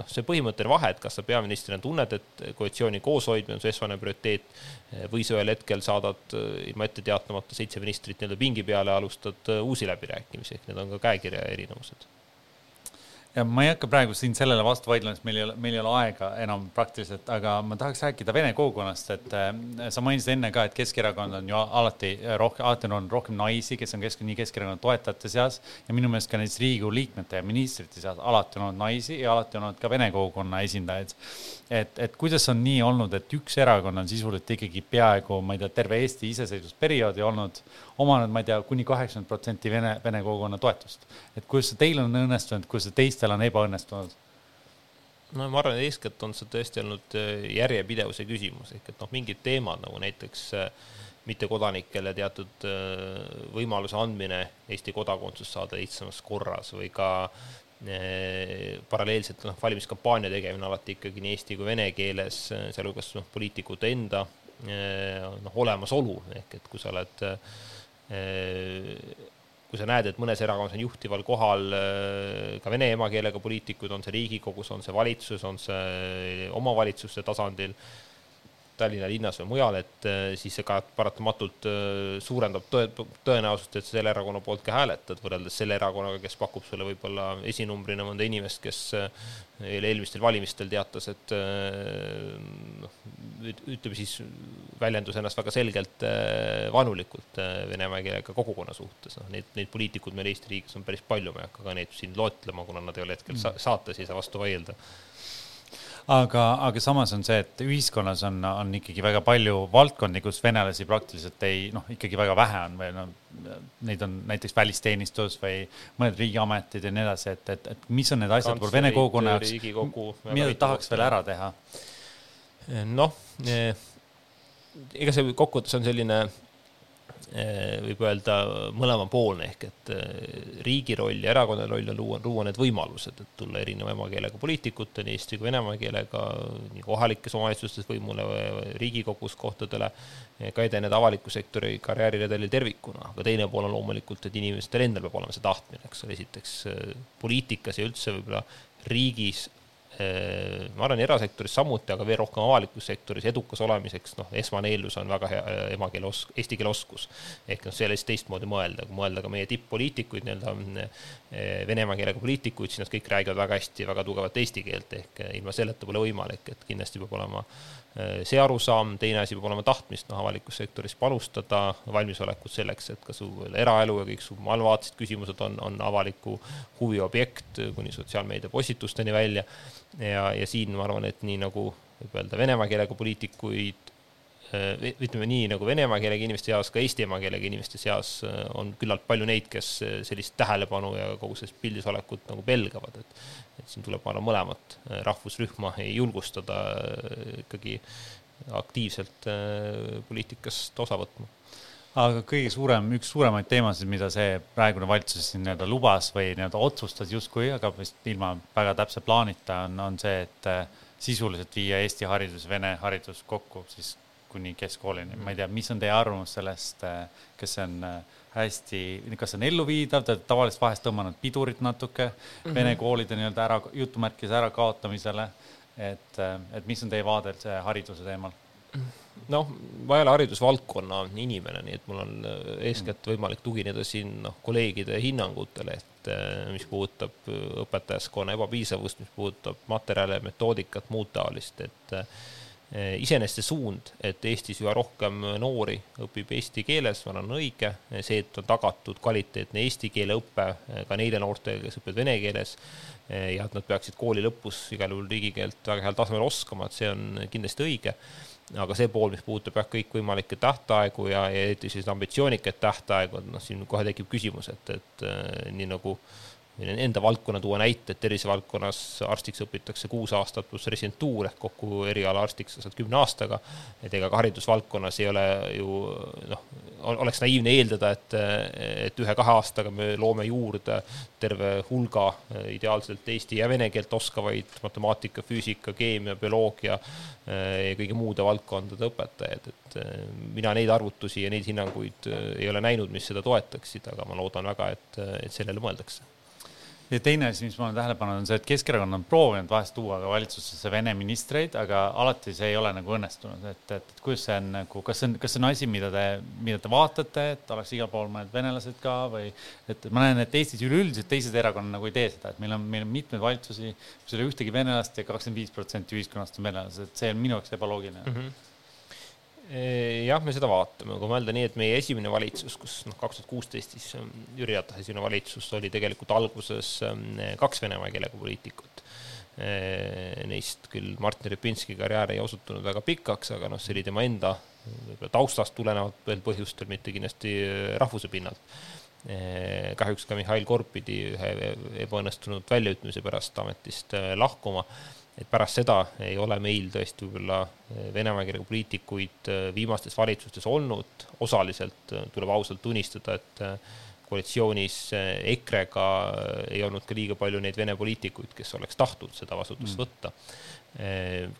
noh, see põhimõtteline vahe, et kas sa peaministrina tunned, et koalitsiooni kooshoidmine on su esmane prioriteet eh, või sa ühel hetkel saadad ilma ette teatamata seitse ministrit nii-öelda pingi peale ja alustad uusi läbirääkimisi, ehk need on ka käekirja erinevused ja ma ei hakka praegu siin sellele vastu vaidlema, sest meil ei ole, meil ei ole aega enam praktiliselt, aga ma tahaks rääkida vene kogukonnast, et äh, sa mainisid enne ka, et Keskerakond on ju alati rohkem, alati on rohkem naisi, kes on kesk, nii Keskerakonna toetajate seas ja minu meelest ka näiteks Riigikogu liikmete ja ministrite seas alati on olnud naisi ja alati on olnud ka vene kogukonna esindajaid. Et, et kuidas on nii olnud, et üks erakond on sisuliselt ikkagi peaaegu, ma ei tea, terve Eesti iseseisvusperioodi olnud, omanud, ma ei tea, kuni kaheksakümmend protsenti vene, vene kogukonna toetust. et kuidas see teil on õnnestunud, kuidas see teistel on ebaõnnestunud? no ma arvan, et eeskätt on see tõesti olnud äh, järjepidevuse küsimus, ehk et noh, mingid teemad nagu näiteks äh, mittekodanikele teatud äh, võimaluse andmine Eesti kodakondsust saada lihtsamas korras või ka Äh, paralleelselt noh, valimiskampaania tegemine alati ikkagi nii eesti kui vene keeles, äh, sealhulgas noh, poliitikute enda äh, noh, olemasolu, ehk et kui sa oled, kui sa näed, et mõnes erakonnas on juhtival kohal ka vene emakeelega poliitikud, on see Riigikogus, on see valitsuses, on see omavalitsuste tasandil, Tallinna linnas või mujal, et äh, siis see ka paratamatult äh, suurendab tõe, tõenäosust, et sa selle erakonna poolt ka hääletad, võrreldes selle erakonnaga, kes pakub sulle võib-olla esinumbrina mõnda inimest, kes äh, eelmistel valimistel teatas, et noh, ütleme siis, väljendas ennast väga selgelt vaenulikult venemaa keelega kogukonna suhtes, noh neid, neid poliitikuid meil Eesti riigis on päris palju, ma ei hakka ka neid siin loetlema, kuna nad ei ole hetkel mm. saates, ei saa vastu vaielda aga, aga samas on see, et ühiskonnas on, on ikkagi väga palju valdkondi, kus venelasi praktiliselt ei noh, ikkagi väga vähe on või noh, neid on näiteks välisteenistus või mõned riigiametid ja nii edasi, et, et, et mis on need asjad, vene kogukonna jaoks, mida ta tahaks veel ära teha? noh, ega see kokkuvõttes on selline Eh, võib öelda mõlemapoolne ehk et eh, riigi roll ja erakonna roll on luua, luua need võimalused, et tulla erineva emakeelega poliitikuteni, eesti kui venemaa keelega nii kohalikes omavalitsustes võimule, Riigikogus kohtadele, ka edeneda avaliku sektori karjääriredelil tervikuna, aga teine pool on loomulikult, et inimestel endal peab olema see tahtmine, eks ole, esiteks eh, poliitikas ja üldse võib-olla riigis ma arvan, erasektoris samuti, aga veel rohkem avalikus sektoris edukas olemiseks, noh, esmane eeldus on väga hea äh, emakeele os-, eesti keele oskus. ehk noh, see lihtsalt teistmoodi mõelda, kui mõelda ka meie tipp-poliitikuid, nii-öelda äh, venemaa keelega poliitikuid, siis nad kõik räägivad väga hästi, väga tugevat eesti keelt, ehk ilma selleta pole võimalik, et kindlasti peab olema see arusaam, teine asi peab olema tahtmist noh, avalikus sektoris panustada, valmisolekut selleks, et ka su eraelu ja kõik su maailmavaatelised küsimused on, on avaliku huvi objekt kuni sotsiaalmeedia postitusteni välja. Ja, ja siin ma arvan, et nii nagu võib öelda venemaa keelega poliitikuid, äh, ütleme nii nagu venemaa keelega inimeste seas, ka eesti emakeelega inimeste seas äh, on küllalt palju neid, kes äh, sellist tähelepanu ja kogu sellist pildis olekut nagu pelgavad, et et siin tuleb, ma arvan, mõlemat rahvusrühma julgustada ikkagi aktiivselt poliitikast osa võtma. Aga kõige suurem, üks suuremaid teemasid, mida see praegune valitsus siin nii-öelda lubas või nii-öelda otsustas justkui, aga vist ilma väga täpse plaanita, on, on see, et äh, sisuliselt viia Eesti haridus, vene haridus kokku siis kuni keskkoolini. ma ei tea, mis on teie arvamus sellest, äh, kas see on äh, hästi, kas see on elluviidav, te olete tavaliselt vahest tõmmanud pidurit natuke mm -hmm. vene koolide nii-öelda ära, jutumärkides ärakaotamisele. et, et mis on teie vaade hariduse teemal? noh, ma ei ole haridusvaldkonna inimene, nii et mul on äh, eeskätt võimalik tugineda siin noh, kolleegide hinnangutele, et äh, mis puudutab äh, õpetajaskonna ebapiisavust, mis puudutab materjale, metoodikat, muud taolist, et iseenesest see suund, et Eestis üha rohkem noori õpib eesti keeles, ma arvan, on õige, see, et on tagatud kvaliteetne eesti keele õpe ka neile noortele, kes õpivad vene keeles ja et nad peaksid kooli lõpus igal juhul riigikeelt väga heal tasemel oskama, et see on kindlasti õige. Aga see pool, mis puudutab jah, kõikvõimalikke tähtaegu ja, ja eriti selliseid ambitsioonikaid tähtaegu, et noh, siin kohe tekib küsimus, et, et äh, nii nagu enda valdkonna tuua näite, et tervisevaldkonnas arstiks õpitakse kuus aastat pluss residentuur ehk kokku eriala arstiks sa saad kümne aastaga. et ega ka haridusvaldkonnas ei ole ju noh, oleks naiivne eeldada, et, et ühe-kahe aastaga me loome juurde terve hulga ideaalselt eesti ja vene keelt oskavaid matemaatika, füüsika, keemia, bioloogia ja kõigi muude valdkondade õpetajaid, et mina neid arvutusi ja neid hinnanguid ei ole näinud, mis seda toetaksid, aga ma loodan väga, et, et sellele mõeldakse ja teine asi, mis ma olen tähele pannud, on see, et Keskerakond on proovinud vahest tuua ka valitsusse Vene ministreid, aga alati see ei ole nagu õnnestunud, et, et, et kuidas see on nagu, kas see on, kas see on asi, mida te, mida te vaatate, et oleks igal pool mõned venelased ka või et ma näen, et Eestis üleüldiselt teised erakonnad nagu ei tee seda, et meil on, meil on mitmeid valitsusi, kus ei ole ühtegi venelast ja kakskümmend viis protsenti ühiskonnast on venelased, see on minu jaoks ebaloogiline. Mm. -hmm jah, me seda vaatame, kui mõelda nii, et meie esimene valitsus, kus noh, kaks tuhat kuusteist siis ähm, Jüri Ratase esimene valitsus oli tegelikult alguses ähm, kaks venemaa keelega poliitikut. Neist küll Martin Repinski karjäär ei osutunud väga pikaks, aga noh, see oli tema enda võib-olla taustast tulenevalt veel põhjustel, mitte kindlasti äh, rahvuse pinnalt. kahjuks ka Mihhail Korb pidi ühe ebaõnnestunud väljaütlemise pärast ametist äh, lahkuma et pärast seda ei ole meil tõesti võib-olla eh, Venemaa keelega poliitikuid eh, viimastes valitsustes olnud, osaliselt eh, tuleb ausalt tunnistada, et koalitsioonis EKRE-ga ei olnud ka liiga palju neid Vene poliitikuid, kes oleks tahtnud seda vastutust mm. võtta.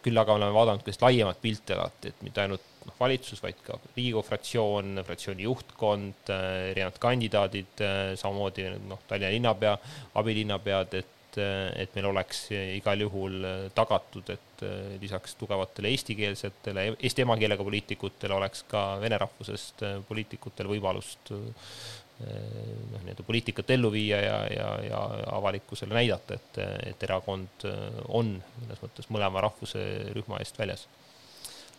küll aga oleme vaadanud ka laiemat pilti alati, et mitte ainult noh, valitsus, vaid ka Riigikogu fraktsioon, fraktsiooni juhtkond, erinevad kandidaadid, samamoodi noh, Tallinna linnapea, abilinnapead, et et, et meil oleks igal juhul tagatud, et lisaks tugevatele eestikeelsetele, eesti emakeelega poliitikutele oleks ka vene rahvusest poliitikutel võimalust noh, nii-öelda poliitikat ellu viia ja, ja, ja avalikkusele näidata, et, et erakond on mõnes mõttes mõlema rahvuse rühma eest väljas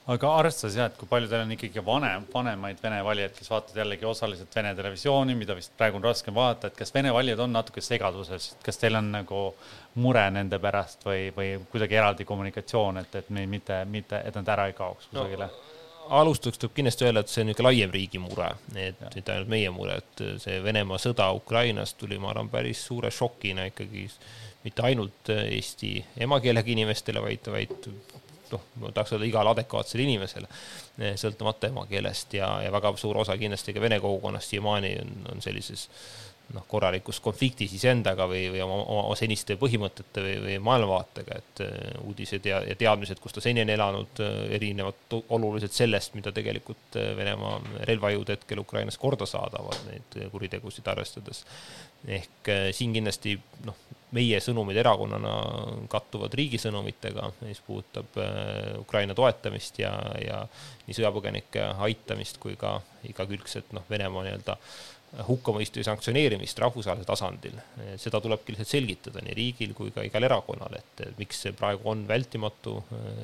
aga arvestades jah, et kui palju teil on ikkagi vanem, vanemaid vene valijaid, kes vaatavad jällegi osaliselt Vene televisiooni, mida vist praegu on raskem vaadata, et kas Vene valijad on natuke segaduses, kas teil on nagu mure nende pärast või, või kuidagi eraldi kommunikatsioon, et, et neid mitte, mitte, et nad ära ei kaoks kusagile no.? alustuseks tuleb kindlasti öelda, et see on niisugune laiem riigi mure, et mitte ainult meie mure, et see Venemaa sõda Ukrainas tuli, ma arvan, päris suure šokina ikkagi mitte ainult Eesti emakeelega inimestele, vaid, vaid noh, ma tahaks öelda igale adekvaatsele inimesele, sõltumata emakeelest ja, ja väga suur osa kindlasti ka vene kogukonnast siiamaani on, on sellises noh, korralikus konfliktis iseendaga või, või oma, oma seniste põhimõtete või, või maailmavaatega, et äh, uudised ja, ja teadmised, kus ta seni on elanud, äh, erinevad oluliselt sellest, mida tegelikult äh, Venemaa relvajõud hetkel Ukrainas korda saadavad, neid kuritegusid arvestades. ehk siin kindlasti noh, meie sõnumid erakonnana kattuvad riigi sõnumitega, mis puudutab Ukraina toetamist ja, ja nii sõjapõgenike aitamist kui ka igakülgset noh, Venemaa nii-öelda hukkamõistu ja sanktsioneerimist rahvusvahelisel tasandil, seda tulebki lihtsalt selgitada nii riigil kui ka igal erakonnal, et miks see praegu on vältimatu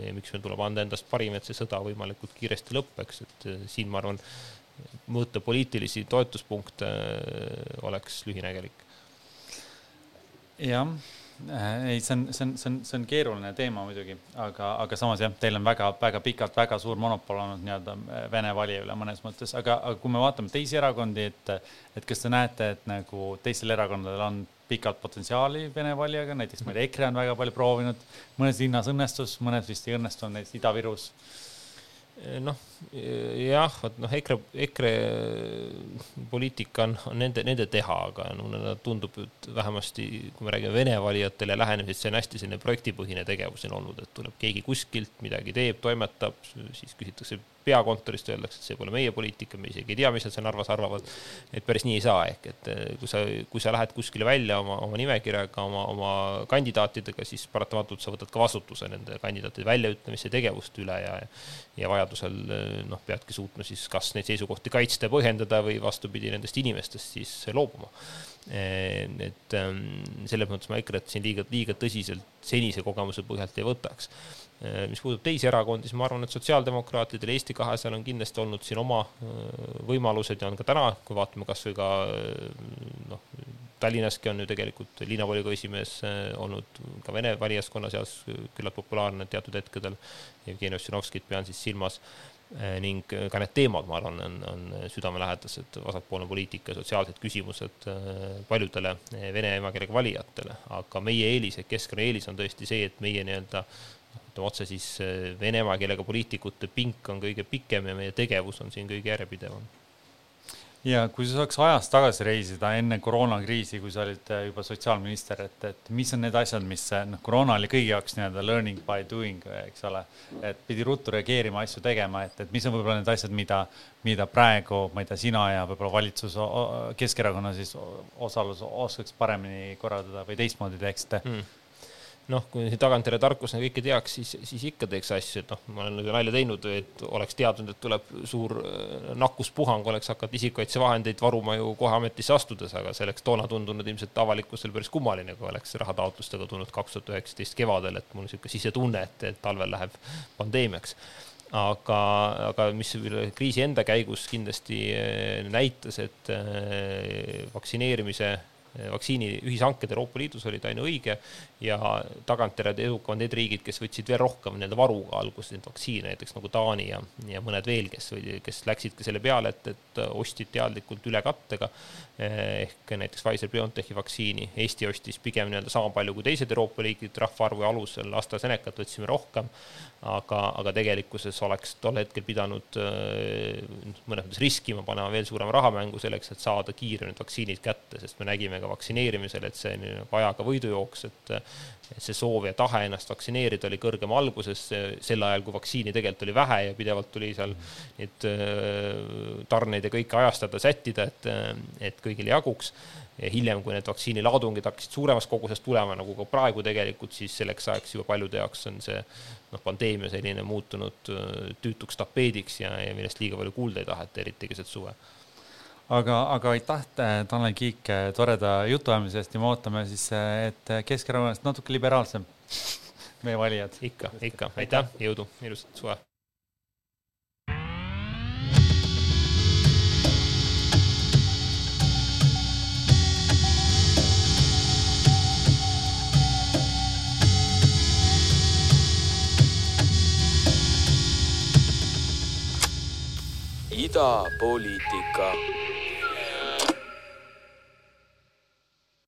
ja miks meil tuleb anda endast parim, et see sõda võimalikult kiiresti lõpeks, et siin ma arvan, mõõta poliitilisi toetuspunkte oleks lühinägelik. jah ei, see on, see on, see on, see on keeruline teema muidugi, aga, aga samas jah, teil on väga-väga pikalt väga suur monopol olnud nii-öelda äh, Vene valija üle mõnes mõttes, aga, aga kui me vaatame teisi erakondi, et, et kas te näete, et nagu teistel erakondadel on pikalt potentsiaali Vene valijaga, näiteks ma ei tea, EKRE on väga palju proovinud, mõnes linnas õnnestus, mõnes vist ei õnnestunud, näiteks Ida-Virus noh, jah, vot noh, EKRE, EKRE poliitika on, on nende, nende teha, aga mulle tundub, et vähemasti kui me räägime Vene valijatele lähenemisest, see on hästi selline projektipõhine tegevus on olnud, et tuleb keegi kuskilt midagi teeb, toimetab, siis küsitakse peakontorist öeldakse, et see pole meie poliitika, me isegi ei tea, mis nad seal Narvas arvavad. et päris nii ei saa, ehk et eh, kui sa, kui sa lähed kuskile välja oma, oma nimekirjaga, oma, oma kandidaatidega, siis paratamatult sa võtad ka vastutuse nende kandidaatide väljaütlemiste tegevuste üle ja ja vajadusel eh, noh, peadki suutma siis kas neid seisukohti kaitsta ja põhjendada või vastupidi, nendest inimestest siis loobuma eh, et ehm, selles mõttes ma EKRE-t siin liiga, liiga tõsiselt senise kogemuse põhjalt ei võtaks mis puudutab teisi erakondi, siis ma arvan, et sotsiaaldemokraatidel, Eesti kahesajal on kindlasti olnud siin oma äh, võimalused ja on ka täna, kui vaatame kasvõi ka äh, noh, Tallinnaski on ju tegelikult linnavolikogu esimees olnud ka vene valijaskonna seas küllalt populaarne teatud hetkedel. Jevgeni Ossinovskit pean siis silmas ning ka need teemad, ma arvan, on, on südamelähedased, vasakpoolne poliitika, sotsiaalsed küsimused paljudele vene emakeelega valijatele, aga meie eelis Keskerakonna eelis on tõesti see, et meie nii-öelda ütleme otse siis eh, vene emakeelega poliitikute pink on kõige pikem ja meie tegevus on siin kõige järjepidevam. ja kui sa saaks ajas tagasi reisida enne koroonakriisi, kui sa olid eh, juba sotsiaalminister, et, et mis on need asjad, mis eh, noh, koroona oli kõigi jaoks nii-öelda learning by doing, eks ole, et pidi ruttu reageerima, asju tegema, et, et mis on võib-olla need asjad, mida, mida praegu, ma ei tea, sina ja võib-olla valitsus, Keskerakonna siis osalus oskaks paremini korraldada või teistmoodi teeksite mm noh, kui tagantjärele tarkusena kõike teaks, siis, siis ikka teeks asju, et noh, ma olen nalja teinud, et oleks teadnud, et tuleb suur äh, nakkuspuhang, oleks hakanud isikukaitsevahendeid varuma ju kohe ametisse astudes, aga see oleks toona tundunud ilmselt avalikkusele päris kummaline, kui oleks rahataotlustega tulnud kaks tuhat üheksateist kevadel, et mul niisugune sisetunne, et, et talvel läheb pandeemiaks. Aga, aga mis kriisi enda käigus kindlasti äh, näitas, et äh, vaktsineerimise vaktsiini ühishanked Euroopa Liidus olid ainuõige ja tagantjärele edukamad need riigid, kes võtsid veel rohkem nii-öelda varuga alguses neid vaktsiine, näiteks nagu Taani ja, ja mõned veel, kes kes läksidki selle peale, et, et ostsid teadlikult ülekattega ehk näiteks Pfizer-BioNTechi vaktsiini. Eesti ostis pigem nii-öelda sama palju kui teised Euroopa riigid rahvaarvu alusel, AstraZenecat võtsime rohkem, aga, aga tegelikkuses oleks tol hetkel pidanud mõnes mõttes riskima, panema veel suurema raha mängu selleks, et saada kiiremini vaktsiinid kätte, sest me nägime ka vaktsineerimisel, et see nagu ajaga võidujooks, et see soov ja tahe ennast vaktsineerida oli kõrgem alguses, sel ajal, kui vaktsiini tegelikult oli vähe ja pidevalt tuli seal neid äh, tarneid ja kõike ajastada, sättida, et, et kõigile jaguks. ja hiljem, kui need vaktsiinilaadungid hakkasid suuremas koguses tulema, nagu ka praegu tegelikult, siis selleks ajaks juba paljude jaoks on see noh, pandeemia selline muutunud äh, tüütuks tapeediks ja, ja millest liiga palju kuulda ei taheta, eriti keset suve aga, aga aitäh, Tanel Kiik, toreda jutuajamise eest ja me ootame siis, et Keskerakonnast natuke liberaalsem meie valijad. ikka, ikka, aitäh, jõudu, ilusat suve. idapoliitika